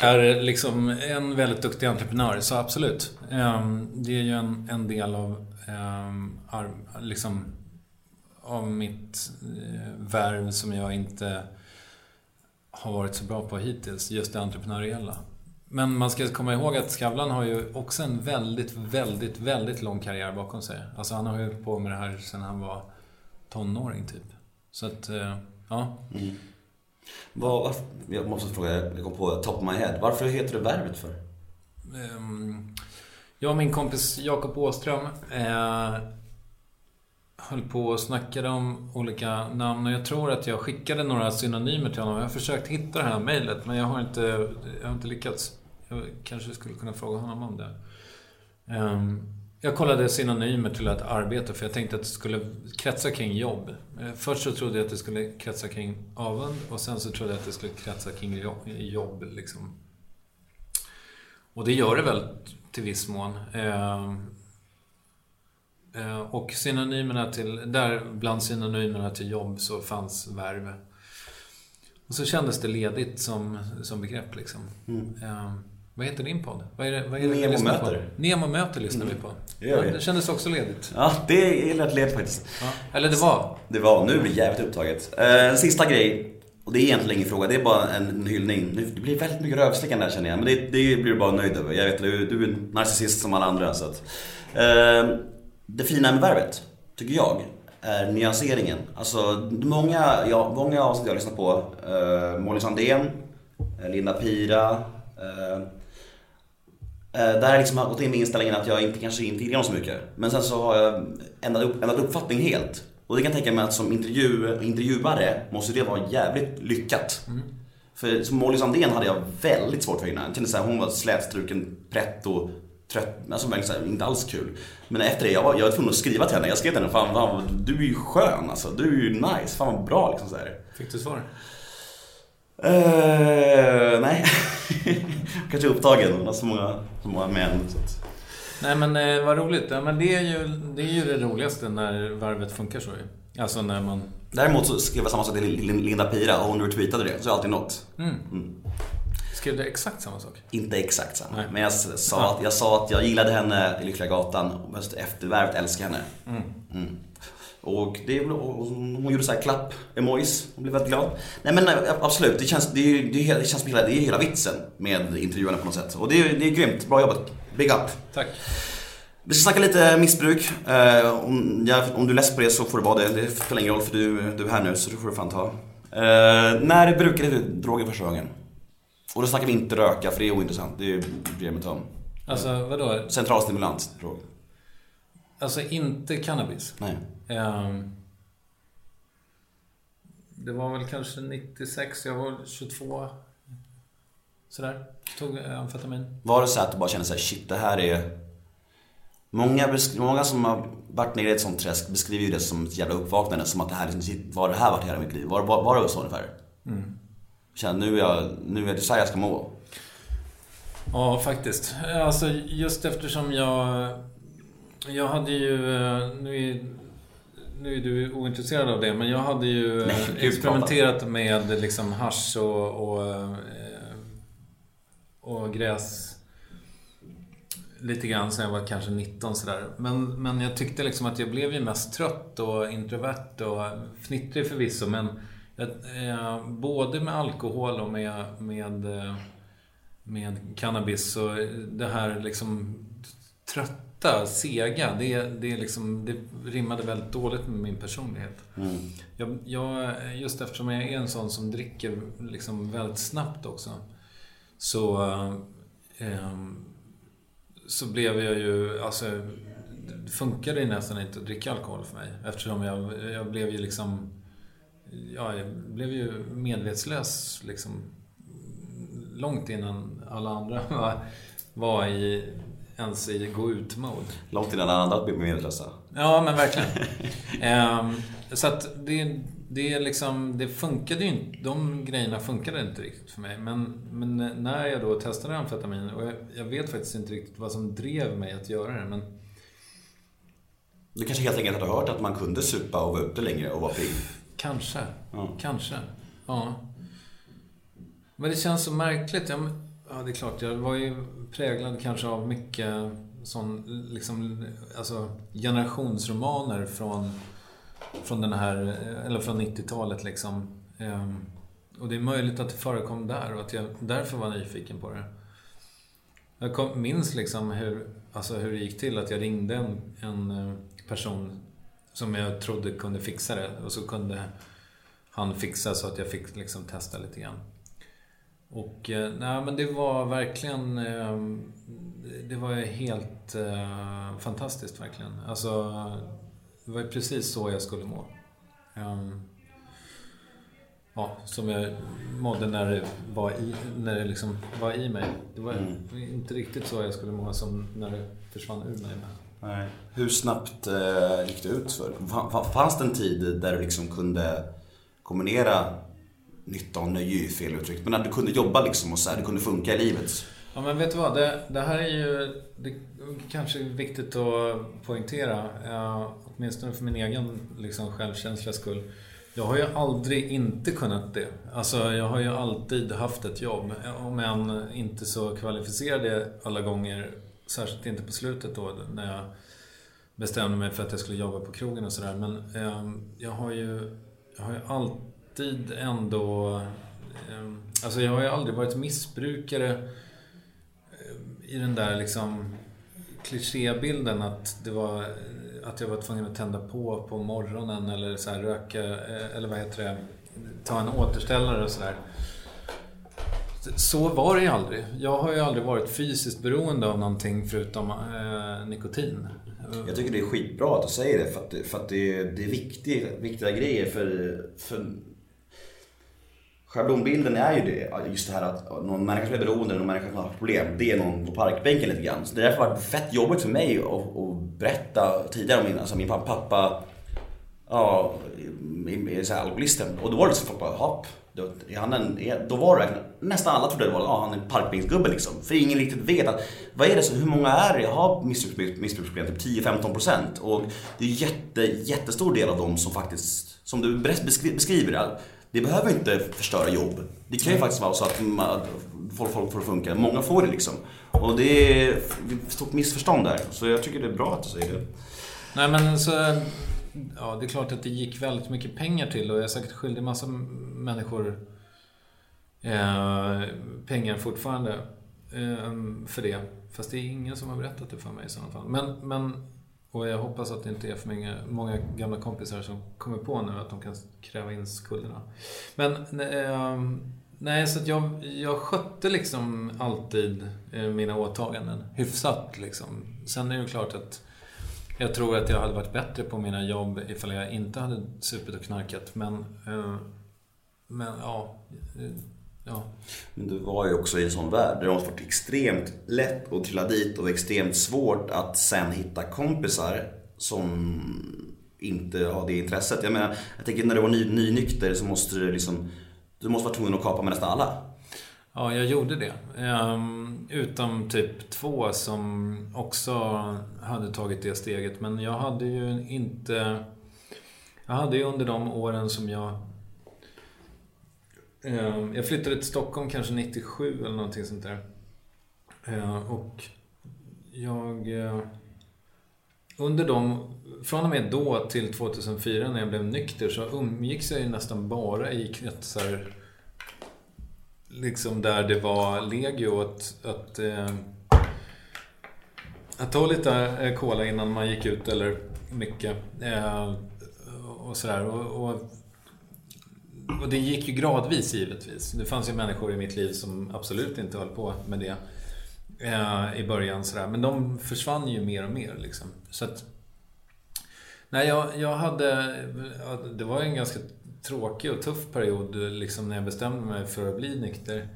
är liksom en väldigt duktig entreprenör, så absolut. Ehm, det är ju en, en del av, ehm, liksom, av mitt eh, värv som jag inte har varit så bra på hittills, just det entreprenöriella. Men man ska komma ihåg att Skavlan har ju också en väldigt, väldigt, väldigt lång karriär bakom sig. Alltså han har ju hållit på med det här sedan han var tonåring typ. Så att, eh, ja. ja. Vad, varför, jag måste fråga, jag kom på top of my head. Varför heter det Värvet för? Ehm, jag och min kompis Jakob Åström eh, höll på och snackade om olika namn och jag tror att jag skickade några synonymer till honom. Jag har försökt hitta det här mejlet men jag har inte, jag har inte lyckats. Jag kanske skulle kunna fråga honom om det. Ehm, jag kollade synonymer till ett arbete för jag tänkte att det skulle kretsa kring jobb. Eh, Först så trodde jag att det skulle kretsa kring avund och sen så trodde jag att det skulle kretsa kring jo- jobb. Liksom. Och det gör det väl till viss mån. Eh, eh, och synonymerna till, där bland synonymerna till jobb så fanns värv. Och så kändes det ledigt som, som begrepp liksom. Eh, vad heter din podd? Vad är det, vad är det Nemo lyssnar på? möter. Nemo möter lyssnar vi på. det gör vi. det kändes också ledigt. Ja, det är lätt led faktiskt. Ja. Eller det var. Det var, nu blir det jävligt upptaget. Eh, sista grej, och det är egentligen ingen fråga, det är bara en, en hyllning. Det blir väldigt mycket rövslickande där känner jag, men det, det blir du bara nöjd över. Jag vet, du, du är en narcissist som alla andra. Så att, eh, det fina med Värvet, tycker jag, är nyanseringen. Alltså, många, ja, många avsnitt jag har lyssnat på, eh, Molly Sandén, eh, Linda Pira, Eh, Där har jag liksom gått in med inställningen att jag inte, kanske inte gillar dem så mycket. Men sen så har jag ändrat, upp, ändrat uppfattning helt. Och det kan jag tänka mig att som intervju, intervjuare måste det vara jävligt lyckat. För som Molly Sandén hade jag väldigt svårt för innan. Jag kände såhär, hon var slätstruken, pretto, trött, alltså så här, inte alls kul. Men efter det, jag var, jag var tvungen att skriva till henne. Jag skrev till henne, fan, fan du är ju skön alltså. Du är ju nice, fan vad bra liksom så här. Fick du svar? Eh, nej. Kanske upptagen, hon har så många, så många män. Så att... Nej men eh, vad roligt. Ja, men det är, ju, det är ju det roligaste när varvet funkar så ju. Alltså när man... Däremot så skrev jag samma sak till Lin- Linda Pira och hon retweetade det, så jag har alltid nått. Skrev du exakt samma sak? Inte exakt samma, Nej. men jag sa, att, jag sa att jag gillade henne i Lyckliga Gatan och efter Värvet älskar henne. Mm. Och, det, är och hon gjorde så här klapp emojis hon blev väldigt glad. Nej men nej, absolut, det känns, det, är, det, är, det känns som hela, det är hela vitsen med intervjuerna på något sätt. Och det är, det är grymt, bra jobbat. Big up. Tack. Vi ska snacka lite missbruk. Eh, om, jag, om du är less på det så får du vara det. Det spelar ingen roll för du, du är här nu så det får du fan ta. Eh, när brukade du droger första gången? Och då snackar vi inte röka för det är ointressant. Det mig inte om. Alltså vadå? Centralstimulant drog. Alltså inte cannabis. Nej. Ehm, det var väl kanske 96, jag var 22. Sådär. Tog amfetamin. Var det så att du bara kände så här, shit det här är... Många, många som har varit nere i ett sånt träsk beskriver ju det som ett jävla uppvaknande. Som att det här liksom, har det här varit hela mitt liv? Var, var, var det så ungefär? Mm. Känner nu är jag, nu är det så här jag ska må. Ja, faktiskt. Alltså just eftersom jag Jag hade ju, eh, nu är, nu är du ointresserad av det, men jag hade ju eh, Nej, gud, experimenterat med liksom hasch och, och, eh, och gräs lite grann sen jag var kanske 19 sådär. Men, men jag tyckte liksom att jag blev ju mest trött och introvert och fnittrig förvisso, men jag, eh, både med alkohol och med, med, eh, med cannabis så det här liksom trötta, sega, det, det, liksom, det rimmade väldigt dåligt med min personlighet. Mm. Jag, jag, just eftersom jag är en sån som dricker liksom väldigt snabbt också. Så, eh, så blev jag ju, alltså det funkade ju nästan inte att dricka alkohol för mig. Eftersom jag, jag blev ju liksom, ja, jag blev ju medvetslös liksom långt innan alla andra var, var i, ens i gå ut-mode. Långt innan alla andra blev medvetslösa. Ja, men verkligen. Ehm, så att det, det är liksom, det funkade ju inte. De grejerna funkade inte riktigt för mig. Men, men när jag då testade amfetamin, och jag, jag vet faktiskt inte riktigt vad som drev mig att göra det, men Du kanske helt enkelt hade hört att man kunde supa och vara ute längre och vara pigg. kanske. Ja. Kanske. Ja. Men det känns så märkligt. Jag, ja, det är klart, jag var ju präglad kanske av mycket sån, liksom, alltså generationsromaner från, från den här, eller från 90-talet liksom. Ehm, och det är möjligt att det förekom där och att jag därför var nyfiken på det. Jag kom, minns liksom hur, alltså hur det gick till att jag ringde en, en eh, person som jag trodde kunde fixa det och så kunde han fixa så att jag fick liksom testa lite grann. Och eh, nej men det var verkligen eh, Det var helt eh, fantastiskt verkligen. Alltså Det var precis så jag skulle må. Ehm, Ja, som jag mådde när det var i, när det liksom var i mig. Det var inte riktigt så jag skulle må som när det försvann ur mig. Nej. Hur snabbt eh, gick det ut för? Fa- fa- Fanns det en tid där du liksom kunde kombinera nytta och nöje, är ju fel uttryckt, men att du kunde jobba liksom och så här, det kunde funka i livet? Ja men vet du vad, det, det här är ju det kanske är viktigt att poängtera. Eh, åtminstone för min egen liksom, självkänslas skull. Jag har ju aldrig inte kunnat det. Alltså jag har ju alltid haft ett jobb. Om än inte så kvalificerade alla gånger. Särskilt inte på slutet då när jag bestämde mig för att jag skulle jobba på krogen och sådär. Men eh, jag har ju jag har ju alltid ändå... Ehm, alltså jag har ju aldrig varit missbrukare eh, i den där liksom klichébilden att det var att jag var tvungen att tända på på morgonen eller så här röka eh, eller vad heter det ta en återställare och sådär. Så var det ju aldrig. Jag har ju aldrig varit fysiskt beroende av någonting förutom eh, nikotin. Jag tycker det är skitbra att du säger det för att, det- för att det, det är viktiga, viktiga grejer för, för Schablonbilden är ju det, just det här att någon människa som är beroende, någon människa som har problem, det är någon på parkbänken lite grann. Så det har därför varit fett jobbigt för mig att, att berätta tidigare om min, alltså min pappa, ja, är- så här alkoholisten. Och då var det så folk bara, hopp. Då, han en, då var det verkligen, nästan alla trodde det var, ja, han är parkbänksgubbe liksom. För ingen riktigt vet att, vad är det så, hur många är det? Jag har missbruksproblem, typ 10-15% Och det är jätte, jättestor del av dem som faktiskt, som du beskri- beskriver, det behöver inte förstöra jobb. Det kan ju faktiskt vara så att man, folk, folk får det funka. Många får det liksom. Och det är ett stort missförstånd där. Så jag tycker det är bra att du säger det. Nej men så... Ja, det är klart att det gick väldigt mycket pengar till och jag är säkert skyldig massa människor eh, pengar fortfarande eh, för det. Fast det är ingen som har berättat det för mig i sådana fall. Men, men, och jag hoppas att det inte är för många, många gamla kompisar som kommer på nu att de kan kräva in skulderna. Men eh, nej, så att jag, jag skötte liksom alltid eh, mina åtaganden hyfsat liksom. Sen är det ju klart att jag tror att jag hade varit bättre på mina jobb ifall jag inte hade supit och knarkat. Men, eh, men ja, ja. Men du var ju också i en sån värld där det måste varit extremt lätt att trilla dit och extremt svårt att sen hitta kompisar som inte har det intresset. Jag menar, jag tänker när du var ny, nynykter så måste du liksom, du måste vara tvungen att kapa med nästan alla. Ja, jag gjorde det. Ehm, utom typ två som också hade tagit det steget. Men jag hade ju inte... Jag hade ju under de åren som jag... Ehm, jag flyttade till Stockholm kanske 97 eller någonting sånt där. Ehm, och jag... Eh, under de... Från och med då till 2004 när jag blev nykter så umgicks jag ju nästan bara i kretsar liksom där det var legio att, att, eh, att ta lite eh, cola innan man gick ut eller mycket. Eh, och sådär. Och, och, och det gick ju gradvis givetvis. Det fanns ju människor i mitt liv som absolut inte höll på med det eh, i början. Sådär. Men de försvann ju mer och mer. Liksom. Så att, nej, jag, jag hade... Det var en ganska tråkig och tuff period liksom, när jag bestämde mig för att bli nykter.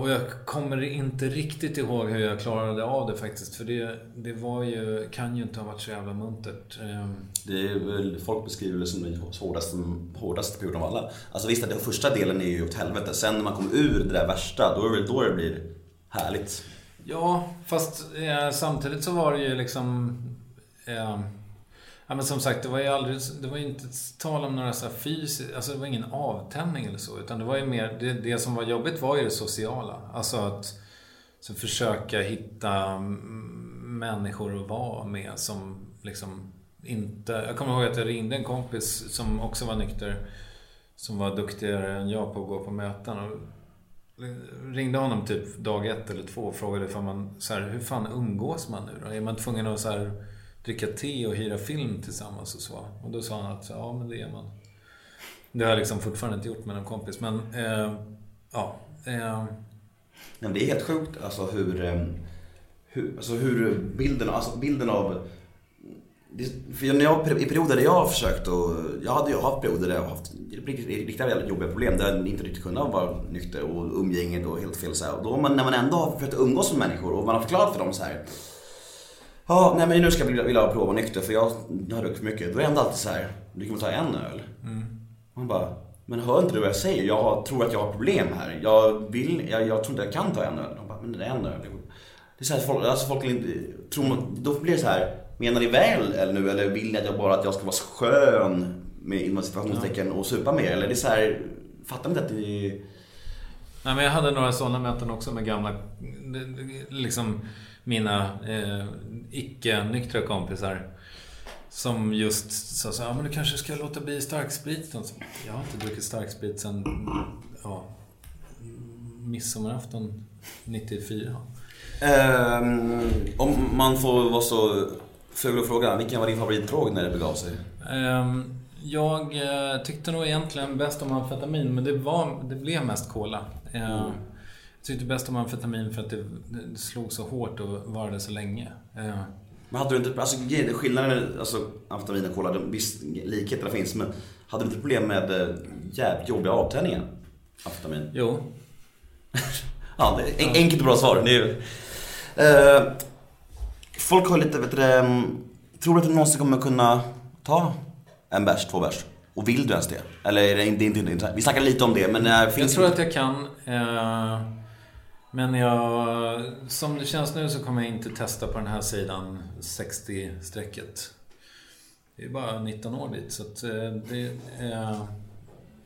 Och jag kommer inte riktigt ihåg hur jag klarade av det faktiskt. För det, det var ju, kan ju inte ha varit så jävla muntert. Ehm, Det är väl, folk beskriver det som den hårdaste, hårdaste perioden av alla. Alltså visst, den första delen är ju åt helvete. Sen när man kommer ur det där värsta, då är det då det blir härligt. Ja, fast eh, samtidigt så var det ju liksom... Eh, ja, men som sagt, det var ju aldrig... Det var ju inte tal om några så här. Alltså det var ingen avtändning eller så. Utan det var ju mer... Det, det som var jobbigt var ju det sociala. Alltså att så försöka hitta människor att vara med som liksom inte... Jag kommer ihåg att jag ringde en kompis som också var nykter. Som var duktigare än jag på att gå på möten. Och ringde honom typ dag ett eller två och frågade för man, så här, hur fan umgås man nu då? Är man tvungen att så här, dricka te och hyra film tillsammans och så? Och då sa han att, ja men det är man. Det har jag liksom fortfarande inte gjort med någon kompis, men eh, ja. Eh, Men det är helt sjukt alltså hur, eh, hur, alltså hur bilden, alltså bilden av för när jag, I perioder där jag har försökt och Jag hade ju haft perioder där jag har haft riktigt, riktigt jobbiga problem där jag inte riktigt kunde vara nykter och umgänget och helt fel så här. Och då man, när man ändå har försökt umgås med människor och man har förklarat för dem så här. Ja, nej men nu ska jag vilja, prova nykter för jag har druckit för mycket. Då är det alltid så här. Du kan väl ta en öl? Man bara, men hör inte du vad jag säger? Jag har, tror att jag har problem här. Jag vill, jag, jag tror inte jag kan ta en öl. De bara, men det är en öl. Det är så här, folk, alltså folk inte, tror man, då blir det så här, menar ni väl eller nu eller vill ni att jag bara att jag ska vara skön med inom citationstecken och supa mer? Eller det är så här, fattar inte att det är... Nej, men jag hade några sådana möten också med gamla, liksom mina eh, icke-nyktra kompisar. Som just sa så ja men du kanske ska låta bli starkspriten. Så, Jag har inte druckit starksprit sen, ja, midsommarafton 94. Ehm, om man får vara så ful och fråga, vilken var din favoritdrog när det begav sig? Ehm, Jag eh, tyckte nog egentligen bäst om amfetamin, men det, var, det blev mest cola. Ehm, Jag tyckte bäst om amfetamin för att det, det slog så hårt och varade så länge. Ehm, Men hade du inte, alltså skillnaden, alltså amfetamin och cola, det- visst likheterna finns men hade du inte problem med eh, jävligt jobbiga avtändningar? Amfetamin? Jo, Ja, det är en- enkelt och bra svar. Det ju, eh, folk har lite, vet du det, mm, tror du att du någonsin kommer kunna ta en bärs, två bärs? Och vill du ens det? Eller är det inte, inte? Vi snackade lite om det men eh, jag finns tror att jag kan. eh, men jag, som det känns nu så kommer jag inte testa på den här sidan 60-strecket. Det är bara 19 år dit så att eh, det... eh,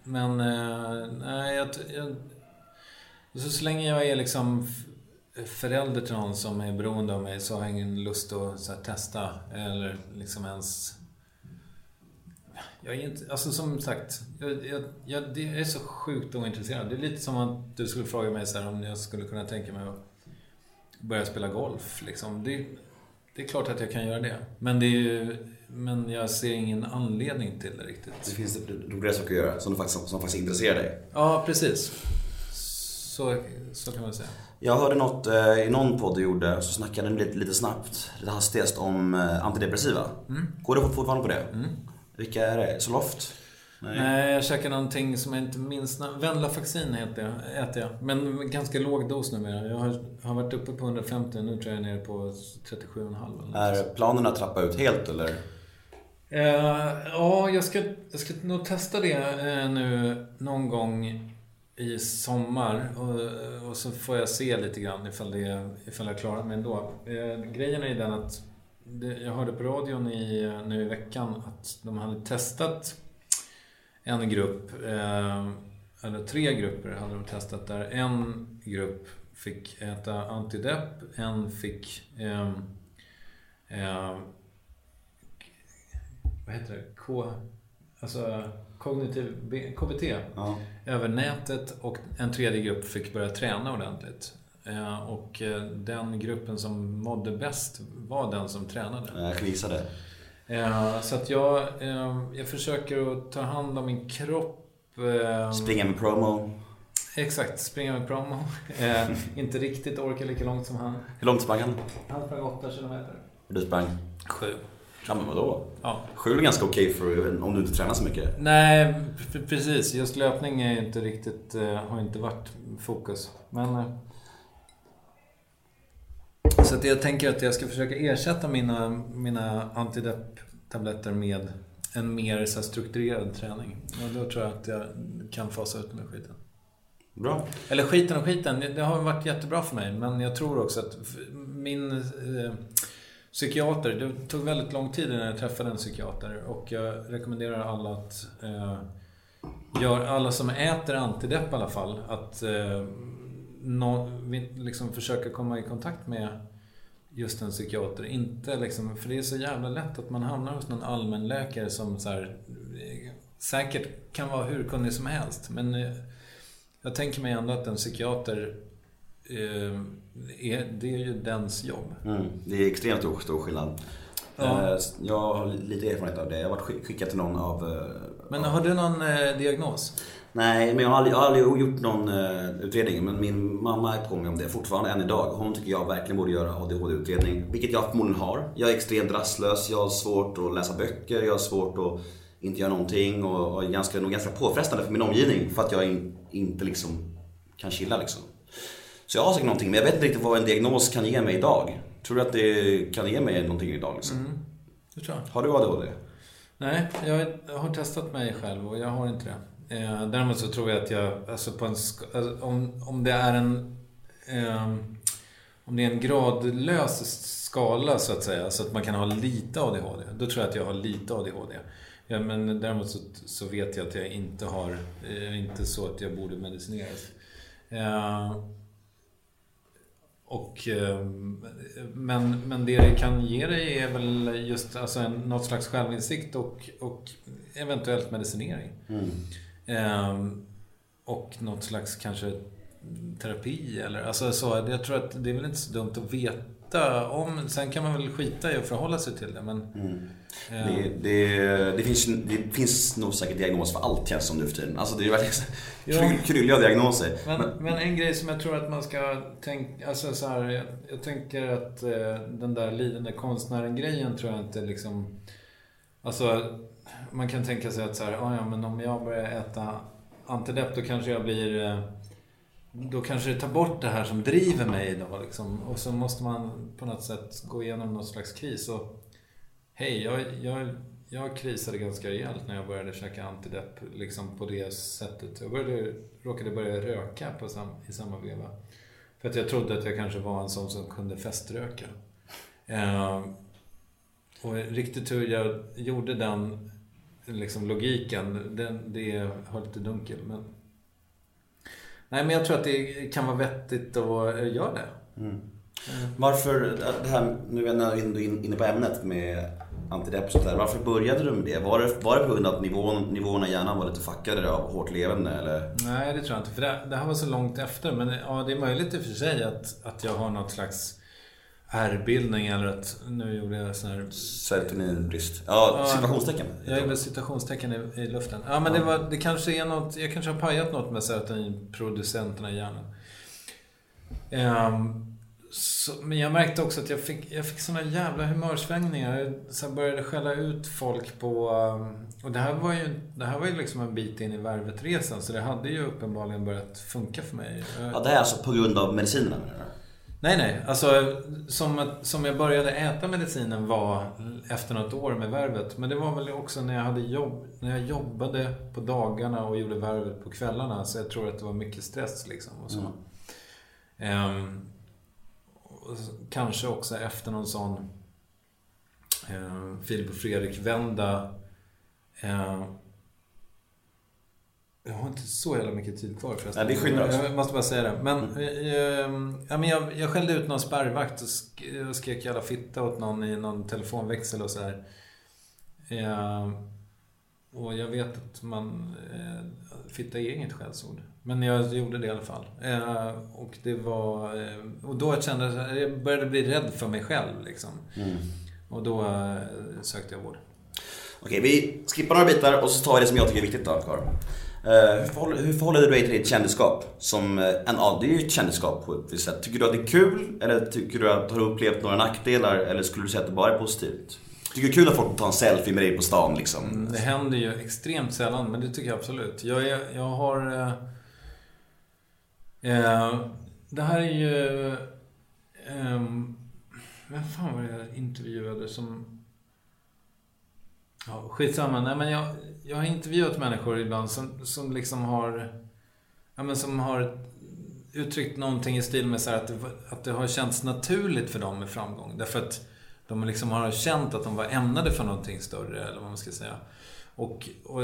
Men eh, nej, jag, jag... Så, så länge jag är liksom förälder till någon som är beroende av mig så har jag ingen lust att så här, testa eller liksom ens jag är inte, alltså som sagt, jag, jag, jag, det är så sjukt ointresserad. Det är lite som att du skulle fråga mig så här, om jag skulle kunna tänka mig att börja spela golf. Liksom. Det, det är klart att jag kan göra det. Men, det är ju, men jag ser ingen anledning till det det riktigt. finns det roligare saker att göra som faktiskt, som faktiskt intresserar dig. Ja, precis. Så, så kan man säga. Jag hörde något eh, i någon podd du gjorde, så snackade ni lite, lite snabbt, lite hastigast om eh, antidepressiva. Går du fortfarande på det? Vilka är det? Zoloft? Nej, jag käkar någonting som jag inte minns. Venlafaxin heter jag, äter jag. Men ganska låg dos numera. Jag har, har varit uppe på 150, nu tror jag jag är nere på 37,5 eller något. Är planen att trappa ut helt eller? Eh, ja, jag ska, jag ska nog testa det eh, nu någon gång i sommar och, och så får jag se lite grann ifall, det, ifall jag klarar mig ändå. Eh, grejen är ju den att jag hörde på radion i, nu i veckan att de hade testat en grupp, eh, eller tre grupper hade de testat där en grupp fick äta antidepp, en fick eh, eh, vad heter det? K, alltså kognitiv, KBT Ja. över nätet och en tredje grupp fick börja träna ordentligt. Eh, Och eh, den gruppen som mådde bäst var den som tränade. Jag gissade. Eh, Så att jag, jag försöker att ta hand om min kropp. Springa med promo. Exakt, springa med promo. Inte riktigt orka lika långt som han. Hur långt sprang han? Han sprang 8 kilometer. Du sprang? Sju. Ja men vadå? Ja. Sju är ganska okej för om du inte tränar så mycket. Nej, precis. Just löpning är inte riktigt, har inte varit fokus. Men... Så att jag tänker att jag ska försöka ersätta mina, mina antidepp-tabletter med en mer så här, strukturerad träning. Och då tror jag att jag kan fasa ut med skiten. Bra. Eller skiten och skiten, det, har varit jättebra för mig. Men jag tror också att min eh, psykiater, det tog väldigt lång tid innan jag träffade en psykiater. Och jag rekommenderar alla att eh, gör, alla som äter antidepp i alla fall, att eh, vi- liksom försöka komma i kontakt med just en psykiater. Inte liksom, för det är så jävla lätt att man hamnar hos någon allmänläkare som så här, eh, säkert kan vara hur kunnig som helst. Men eh, jag tänker mig ändå att en psykiater, eh, är, det är ju dens jobb. Mm. Det är extremt stor, skillnad. Ja. Jag har lite erfarenhet av det. Jag har varit skick- skickad till någon av... Men har du någon diagnos? Nej, men jag har aldrig, jag har aldrig gjort någon eh, utredning. Men min mamma är på mig om det fortfarande än idag. Hon tycker jag verkligen borde göra ADHD-utredning. Vilket jag förmodligen har. Jag är extremt rastlös, jag har svårt att läsa böcker, jag har svårt att inte göra någonting och, och är ganska, nog ganska påfrestande för min omgivning för att jag in, inte liksom kan chilla liksom. Så jag har säkert någonting, men jag vet inte riktigt vad en diagnos kan ge mig idag. Tror du att det kan ge mig någonting idag liksom? Det tror jag. Har du ADHD? Nej, jag har testat mig själv och jag har inte det. Eh, däremot så tror jag att jag, alltså på en alltså om, om det är en... Eh, om det är en gradlös skala så att säga, så att man kan ha lite ADHD. Då tror jag att jag har lite ADHD. Ja, men däremot så, så vet jag att jag inte har, eh, inte så att jag borde medicineras. Eh, och, eh, men, men det det kan ge dig är väl just alltså en, något slags självinsikt och, och eventuellt medicinering. Mm. Eh, och något slags kanske terapi eller alltså så. Jag tror att det är väl inte så dumt att veta om. Sen kan man väl skita i att förhålla sig till det. Men, eh, Det, det, det, finns, det finns nog säkert diagnos för allt känns som nu för tiden. Alltså det är verkligen Ja. kryll- krylliga diagnoser. Men, men en grej som jag tror att man ska tänka, alltså så här, jag, jag tänker att eh, den där lidande konstnären-grejen tror jag inte liksom... Alltså, man kan tänka sig att så här, "Ah, ja men om jag börjar äta antidepp då kanske jag blir... Eh, då kanske det tar bort det här som driver mig idag liksom. Och så måste man på något sätt gå igenom någon slags kris. Och, hej, jag, jag, jag krisade ganska rejält när jag började käka antidepp liksom på det sättet. Jag började, råkade börja röka på sam, i samma veva. För att jag trodde att jag kanske var en sån som kunde feströka. Eh, och riktigt hur jag gjorde den liksom logiken, den, det har lite dunkel. Men... Nej, men jag tror att det kan vara vettigt att göra det. Varför, det här, nu är in- inne på ämnet med där. Varför började du med det? Var det, var det på grund av att nivån, nivåerna i hjärnan var lite fuckade av hårt levande eller? Nej, det tror jag inte. För det, det här var så långt efter. Men ja, det är möjligt i och för sig att, att jag har något slags ärrbildning eller att nu gjorde jag sån här... Serotoninbrist? Ja, Ja, situationstecken. Jag gjorde citationstecken i, i luften. Ja, men det, var, det kanske är något... Jag kanske har pajat något med serotoninproducenterna i hjärnan. Ehm, så, men jag märkte också att jag fick, jag fick såna jävla humörsvängningar. Jag så här började skälla ut folk på... um, Och det här var ju, det här var ju liksom en bit in i värvetresan. Så det hade ju uppenbarligen börjat funka för mig. Ja, det är alltså på grund av medicinerna menar du? Nej, nej. Alltså, som, som jag började äta medicinen var efter något år med värvet. Men det var väl också när jag hade jobb, när jag jobbade på dagarna och gjorde värvet på kvällarna. Så jag tror att det var mycket stress liksom. Och så. Ehm, och s- kanske också efter någon sån eh, Filip och Fredrik-vända. Eh, jag har inte så jävla mycket tid kvar förresten. Nej, vi skyndar oss. Jag måste bara säga det. Men, eh, ja, men jag, jag skällde ut någon spärrvakt och sk- och skrek jävla fitta åt någon i någon telefonväxel och så här. Eh, och jag vet att man... Eh, fitta är inget skällsord. Men jag gjorde det i alla fall. Eh, och det var... Eh, och då kände jag... Jag började bli rädd för mig själv liksom. Och då eh, sökte jag vård. Okej, vi skippar några bitar och så tar vi det som jag tycker är viktigt då, Karl. Eh, hur, förhåller, hur förhåller du dig till ditt kändisskap? Som eh, en, ja, det är ju ett kändisskap på ett visst sätt. Tycker du att det är kul? Eller tycker du att har du upplevt några nackdelar? Eller skulle du säga att det bara är positivt? Tycker du det är kul att folk tar en selfie med dig på stan liksom? Mm, det händer ju extremt sällan, men det tycker jag absolut. Jag, är, jag har... Eh, eh, det här är ju... Eh, vem fan var det jag intervjuade som... Ja, skitsamma. Nej, men jag, jag har intervjuat människor ibland som, som liksom har... Ja, men som har uttryckt någonting i stil med så här att, det, att det har känts naturligt för dem med framgång. Därför att de liksom har känt att de var ämnade för någonting större, eller vad man ska säga. Och, och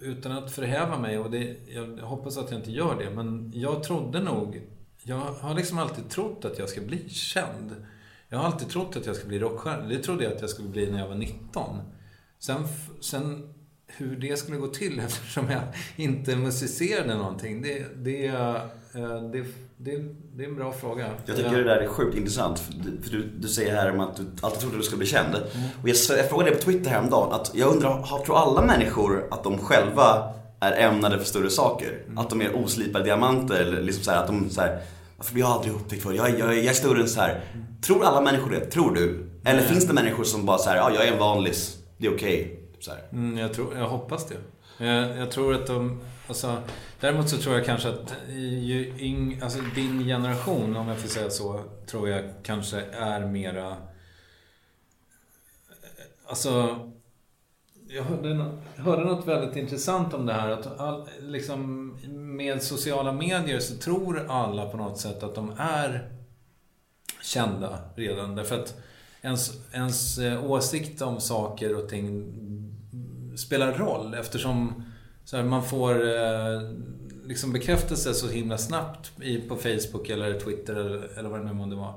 utan att förhäva mig, och det, jag hoppas att jag inte gör det, men jag trodde nog... Jag har liksom alltid trott att jag ska bli känd. Jag har alltid trott att jag ska bli rockstjärna. Det trodde jag att jag skulle bli när jag var 19. Sen, sen hur det skulle gå till eftersom jag inte musicerade någonting, det, det, eh, det, det, det är en bra fråga. Jag tycker det där är sjukt intressant. För du, för du, du säger här om att du alltid trodde du skulle bli känd. Och jag, jag frågade dig på Twitter häromdagen att jag undrar, tror alla människor att de själva är ämnade för större saker? Att de är oslipade diamanter eller liksom så här, att de så här, varför blir jag aldrig upptäckt för? Jag, jag, jag är större än så här. Tror alla människor det? Tror du? Eller finns det människor som bara så här, ja jag är en vanlis, det är okej. Typ så här. Mm, jag, tror, jag hoppas det. Jag, jag tror att de... Alltså, däremot så tror jag kanske att ju yng, alltså din generation, om jag får säga så, tror jag kanske är mera... Alltså... Jag hörde, jag hörde något väldigt intressant om det här. Att all, liksom, med sociala medier så tror alla på något sätt att de är kända redan. Därför att ens, ens eh, åsikt om saker och ting spelar roll eftersom så här, man får eh, liksom bekräftelse så himla snabbt i, på Facebook eller Twitter eller, eller vad det nu månde vara.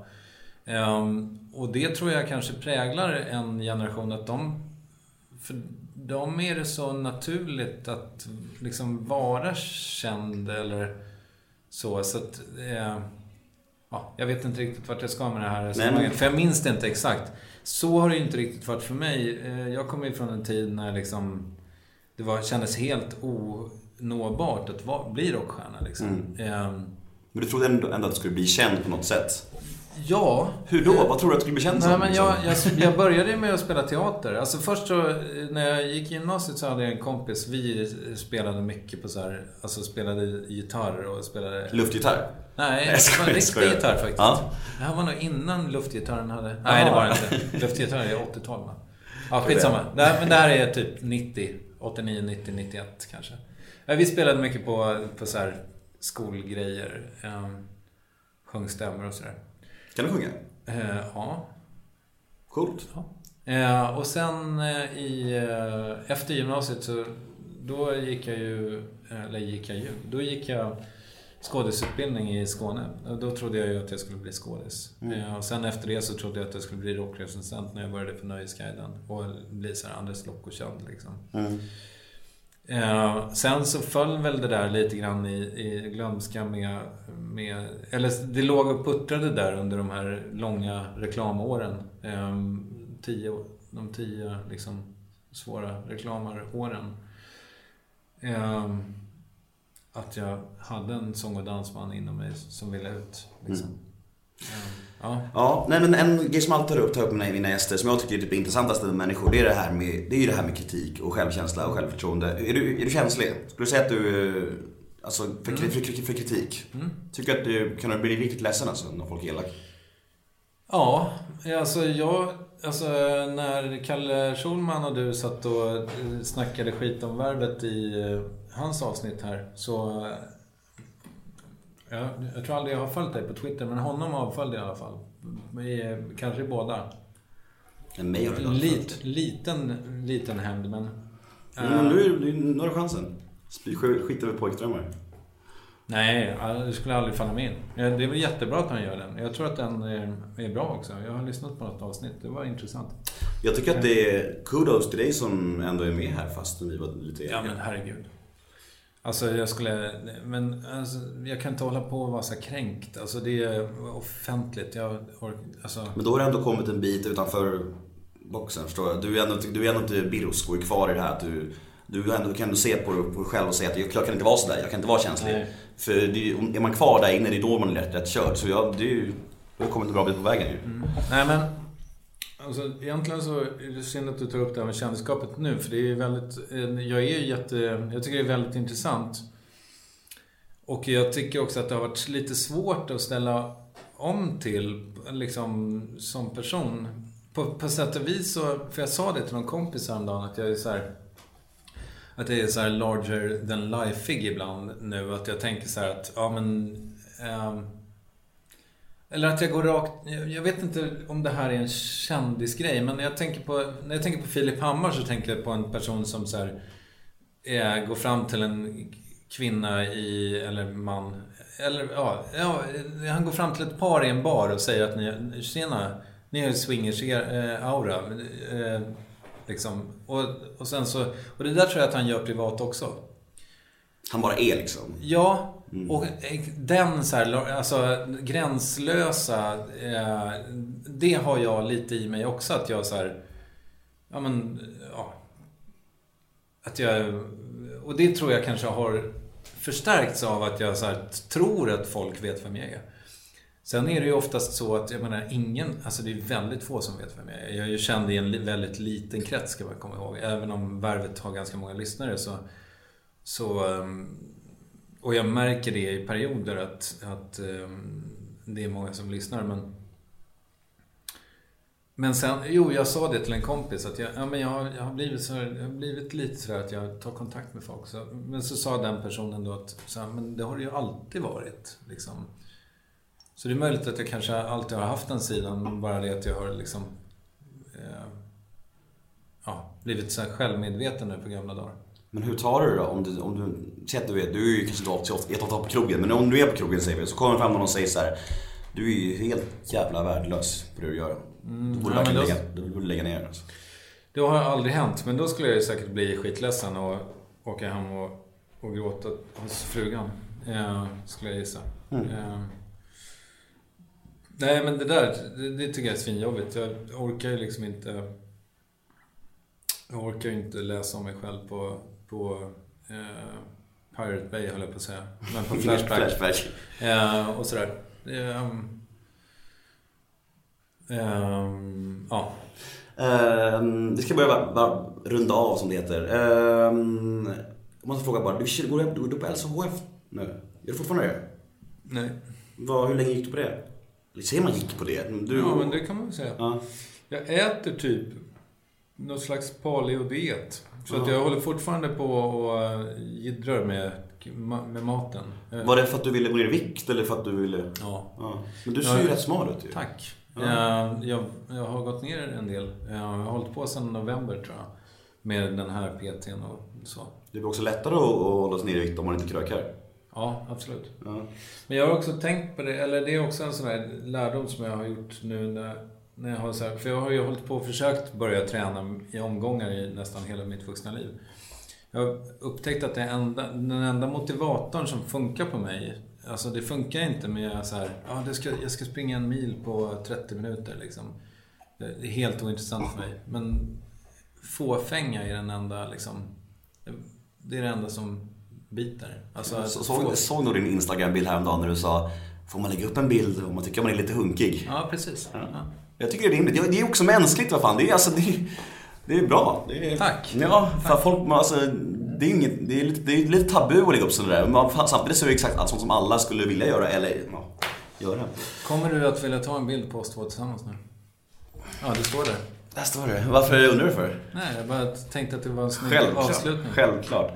Ehm, och det tror jag kanske präglar en generation att de för dem är det så naturligt att liksom vara känd eller så. Så att, eh, ja, jag vet inte riktigt vart jag ska med det här resonemanget. För jag minns det inte exakt. Så har det ju inte riktigt varit för mig. Eh, Jag kommer ju från en tid när liksom det var, kändes helt onåbart att va, bli rockstjärna. Liksom. Ehm, Men du trodde ändå, ändå att du skulle bli känd på något sätt? Ja. Hur då? Vad tror du att du skulle bli känd som? men jag, liksom? jag, jag började ju med att spela teater. Alltså först så, när jag gick i gymnasiet så hade jag en kompis. Vi spelade mycket på så här, alltså spelade gitarr och spelade... Luftgitarr? Nej, Jag det skojar, var en jag riktig gitarr faktiskt. Ja. Det här var nog innan luftgitarren hade... Nej, det var det inte. Luftgitarr är 80-tal va? Ja, skitsamma. Det här, men det här är typ 90. 89, 90, 91 kanske. Vi spelade mycket på, på så här skolgrejer. Um, sjöng stämmor och sådär. Kan du sjunga? Eh, ja. Coolt. Eh, och sen eh, i, eh, efter gymnasiet så då gick jag ju, eller gick jag ju, då gick jag skådisutbildning i Skåne. Och då trodde jag ju att jag skulle bli skådis. Eh, och sen efter det så trodde jag att jag skulle bli rockrecensent när jag började på Nöjesguiden. Och bli så här Anders Lokko-känd liksom. Eh, sen så föll väl det där lite grann i, i glömska med, med... Eller det låg och puttrade där under de här långa reklamåren. Eh, tio, de tio liksom svåra reklamåren. Eh, att jag hade en sång och dansman inom mig som ville ut. Liksom. Mm ja. Ja, nej men en grej som alltid tar upp, tar upp med mina gäster som jag tycker är typ det intressantaste med människor, det är det här med, det är ju det här med kritik och självkänsla och självförtroende. Är du, är du känslig? Skulle du säga att du, eh, alltså för, för, för, för kritik? Tycker du att du, kan du bli riktigt ledsen alltså när folk är elaka? Ja, alltså jag... Alltså när Kalle Schulman och du satt och eh, snackade skit om värvet i eh, hans avsnitt här så... eh, Ja, jag tror aldrig jag har följt dig på Twitter, men honom avföljde jag i alla fall. Är kanske båda. En mig har jag Lit, liten, liten hämnd, men... Mm, nu, nu, nu har du chansen. Skit över pojkdrömmar. Nej, det skulle aldrig falla mig in. Det är väl jättebra att han gör den. Jag tror att den är, är bra också. Jag har lyssnat på något avsnitt. Det var intressant. Jag tycker att det är kudos till dig som ändå är med här fast vi var lite Ja, men herregud. Alltså, jag skulle... Men alltså, jag kan inte hålla på och vara så kränkt. Alltså, det är offentligt. Jag. Alltså... Men då har du ändå kommit en bit utanför boxen förstår jag. Du är ändå, du är ändå inte Birros och är kvar i det här du du ändå, kan ändå se på dig själv och säga att jag, jag kan inte vara sådär, jag kan inte vara känslig. Nej. För det, är man kvar där inne, det är då man är rätt, rätt körd. Så jag, det är ju, du har kommit en bra bit på vägen ju. Nej, men... Alltså, egentligen så är det synd att du tar upp det här med kändisskapet nu. För det är ju väldigt... Eh, jag är ju jätte... Jag tycker det är väldigt intressant. Och jag tycker också att det har varit lite svårt att ställa om till, liksom, som person. På, på sätt och vis så... För jag sa det till någon kompis häromdagen att jag är så här... Att jag är så här larger than life ibland nu. Att jag tänker så här att, ja men... ehm, eller att jag går rakt... jag- vet inte om det här är en kändisgrej, men när jag tänker på, när jag tänker på Filip Hammar så tänker jag på en person som så här, eh, går fram till en kvinna i, eller man, eller ja, ja, han går fram till ett par i en bar och säger att ni, tjena, ni har ju swingers-aura. Eh, liksom. och, och sen så, och det där tror jag att han gör privat också. Han bara är liksom. Ja, Mm. och eh, den så här, alltså gränslösa, eh, det har jag lite i mig också. Att jag så här, ja men, ja. Att jag, och det tror jag kanske har förstärkts av att jag så här, tror att folk vet vem jag är. Sen är det ju oftast så att, jag menar, ingen, alltså det är väldigt få som vet vem jag är. Jag är ju känd i en väldigt liten krets, ska man komma ihåg. Även om Värvet har ganska många lyssnare så, så um, och jag märker det i perioder att, att ehm, det är många som lyssnar. Men, men sen, jo, jag sa det till en kompis att jag, ja, men jag, har, jag, har, blivit så, jag har blivit lite sådär att jag tar kontakt med folk. Så, men så sa den personen då att, så här, men det har det ju alltid varit. Liksom. Så det är möjligt att jag kanske alltid har haft den sidan, bara det att jag har liksom eh, ja, blivit så här självmedveten nu på gamla dagar. Men hur tar du det då? Om du, om du, säg att du är, du är ju kanske inte alltid ett på krogen, men om du är på krogen säger vi, så kommer fram någon och säger så här. Du är ju helt jävla värdelös på det du gör. Du borde Mm, ja, då- lägga, du borde lägga ner alltså. Det har aldrig hänt, men då skulle jag ju säkert bli skitledsen och åka hem och, och gråta hos frugan. Eh, skulle jag gissa. Eh, nej, men det där, det, det tycker jag är svinjobbigt. Jag orkar ju liksom inte... Jag orkar ju inte läsa om mig själv på, på eh, Pirate Bay, höll jag på att säga. Men på Flashback. Flashback. Eh, och sådär. Ehm, ehm, ja. Ehm, vi ska börja bara, bara runda av som det heter. Ehm, jag måste fråga bara, du kör- går du, går du på LCHF nu? Gör du fortfarande det? Nej. Vad, hur länge gick du på det? Eller säger man gick på det? Du, Ja, men det kan man väl säga. Ja. Jag äter typ någon slags paleodiet. Så att Ja. jag håller fortfarande på och äh, jiddrar med, med maten. Eh, Var det för att du ville gå ner i vikt eller för att du ville... Ja. Ja. Men du ser ju rätt smal ut ju. Tack. Ja. Eh, Jag, jag har gått ner en del. Jag har hållit på sedan november tror jag. Med den här PTn och så. Det blir också lättare att, hålla sig nere i vikt om man inte krökar. Ja, absolut. Ja. Men jag har också tänkt på det, eller det är också en sån här lärdom som jag har gjort nu när, när jag har så här, för jag har ju hållit på och försökt börja träna i omgångar i nästan hela mitt vuxna liv. Jag har upptäckt att enda, den enda motivatorn som funkar på mig, alltså det funkar inte med så här, ja det ska, jag ska springa en mil på 30 minuter liksom. Det är helt ointressant för mig. Men fåfänga är den enda liksom, det är det enda som biter. Alltså, Jag få- såg, såg nog din Instagram-bild häromdagen när du sa Får man lägga upp en bild om man tycker man är lite hunkig? Ja, precis. Ja. Jag tycker det är rimligt. Det är också mänskligt, vad fan. Det är, alltså, det är, det är bra. Det är, Tack. Ja, för folk, man, alltså, det är, inget, det, är lite, det är lite tabu att lägga upp sådär. Men fan, samtidigt så är det exakt allt sånt som alla skulle vilja göra eller ja, göra. Kommer du att vilja ta en bild på oss två tillsammans nu? Ja, det står där. Där står det. Varför undrar du för? Nej, jag bara tänkte att det var en snygg Självklart. avslutning. Självklart.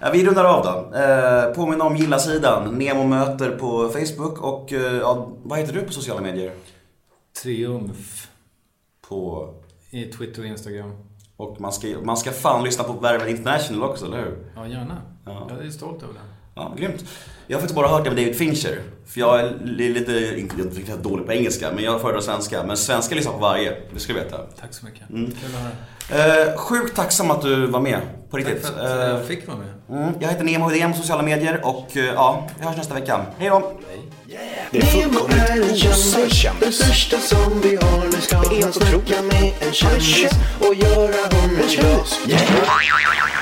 Ja, vi rundar av då. Eh, påminna om gilla-sidan. Nemo möter på Facebook och eh, ja, vad heter du på sociala medier? Triumf På... i Twitter och Instagram. Och man ska, man ska fan lyssna på Värvet International också, eller hur? Ja, gärna. Ja. Jag är stolt över det. Ja, grymt. Jag har faktiskt bara hört det med David Fincher. För jag är li- lite, inte jag riktigt dålig på engelska, men jag föredrar svenska. Men svenska lyssnar på varje, det ska du veta. Tack så mycket. Mm. Kul att höra. Eh, sjukt tacksam att du var med, på Tack riktigt. för att Eh, jag fick vara med. mm, jag heter Nemo Hedén på sociala medier och eh, ja, vi hörs nästa vecka. Hej då! Det är fullkomligt en osar kändis, största som vi har. Nu ska Det otroligt. snacka med en kändis och göra honom glad. Yeah.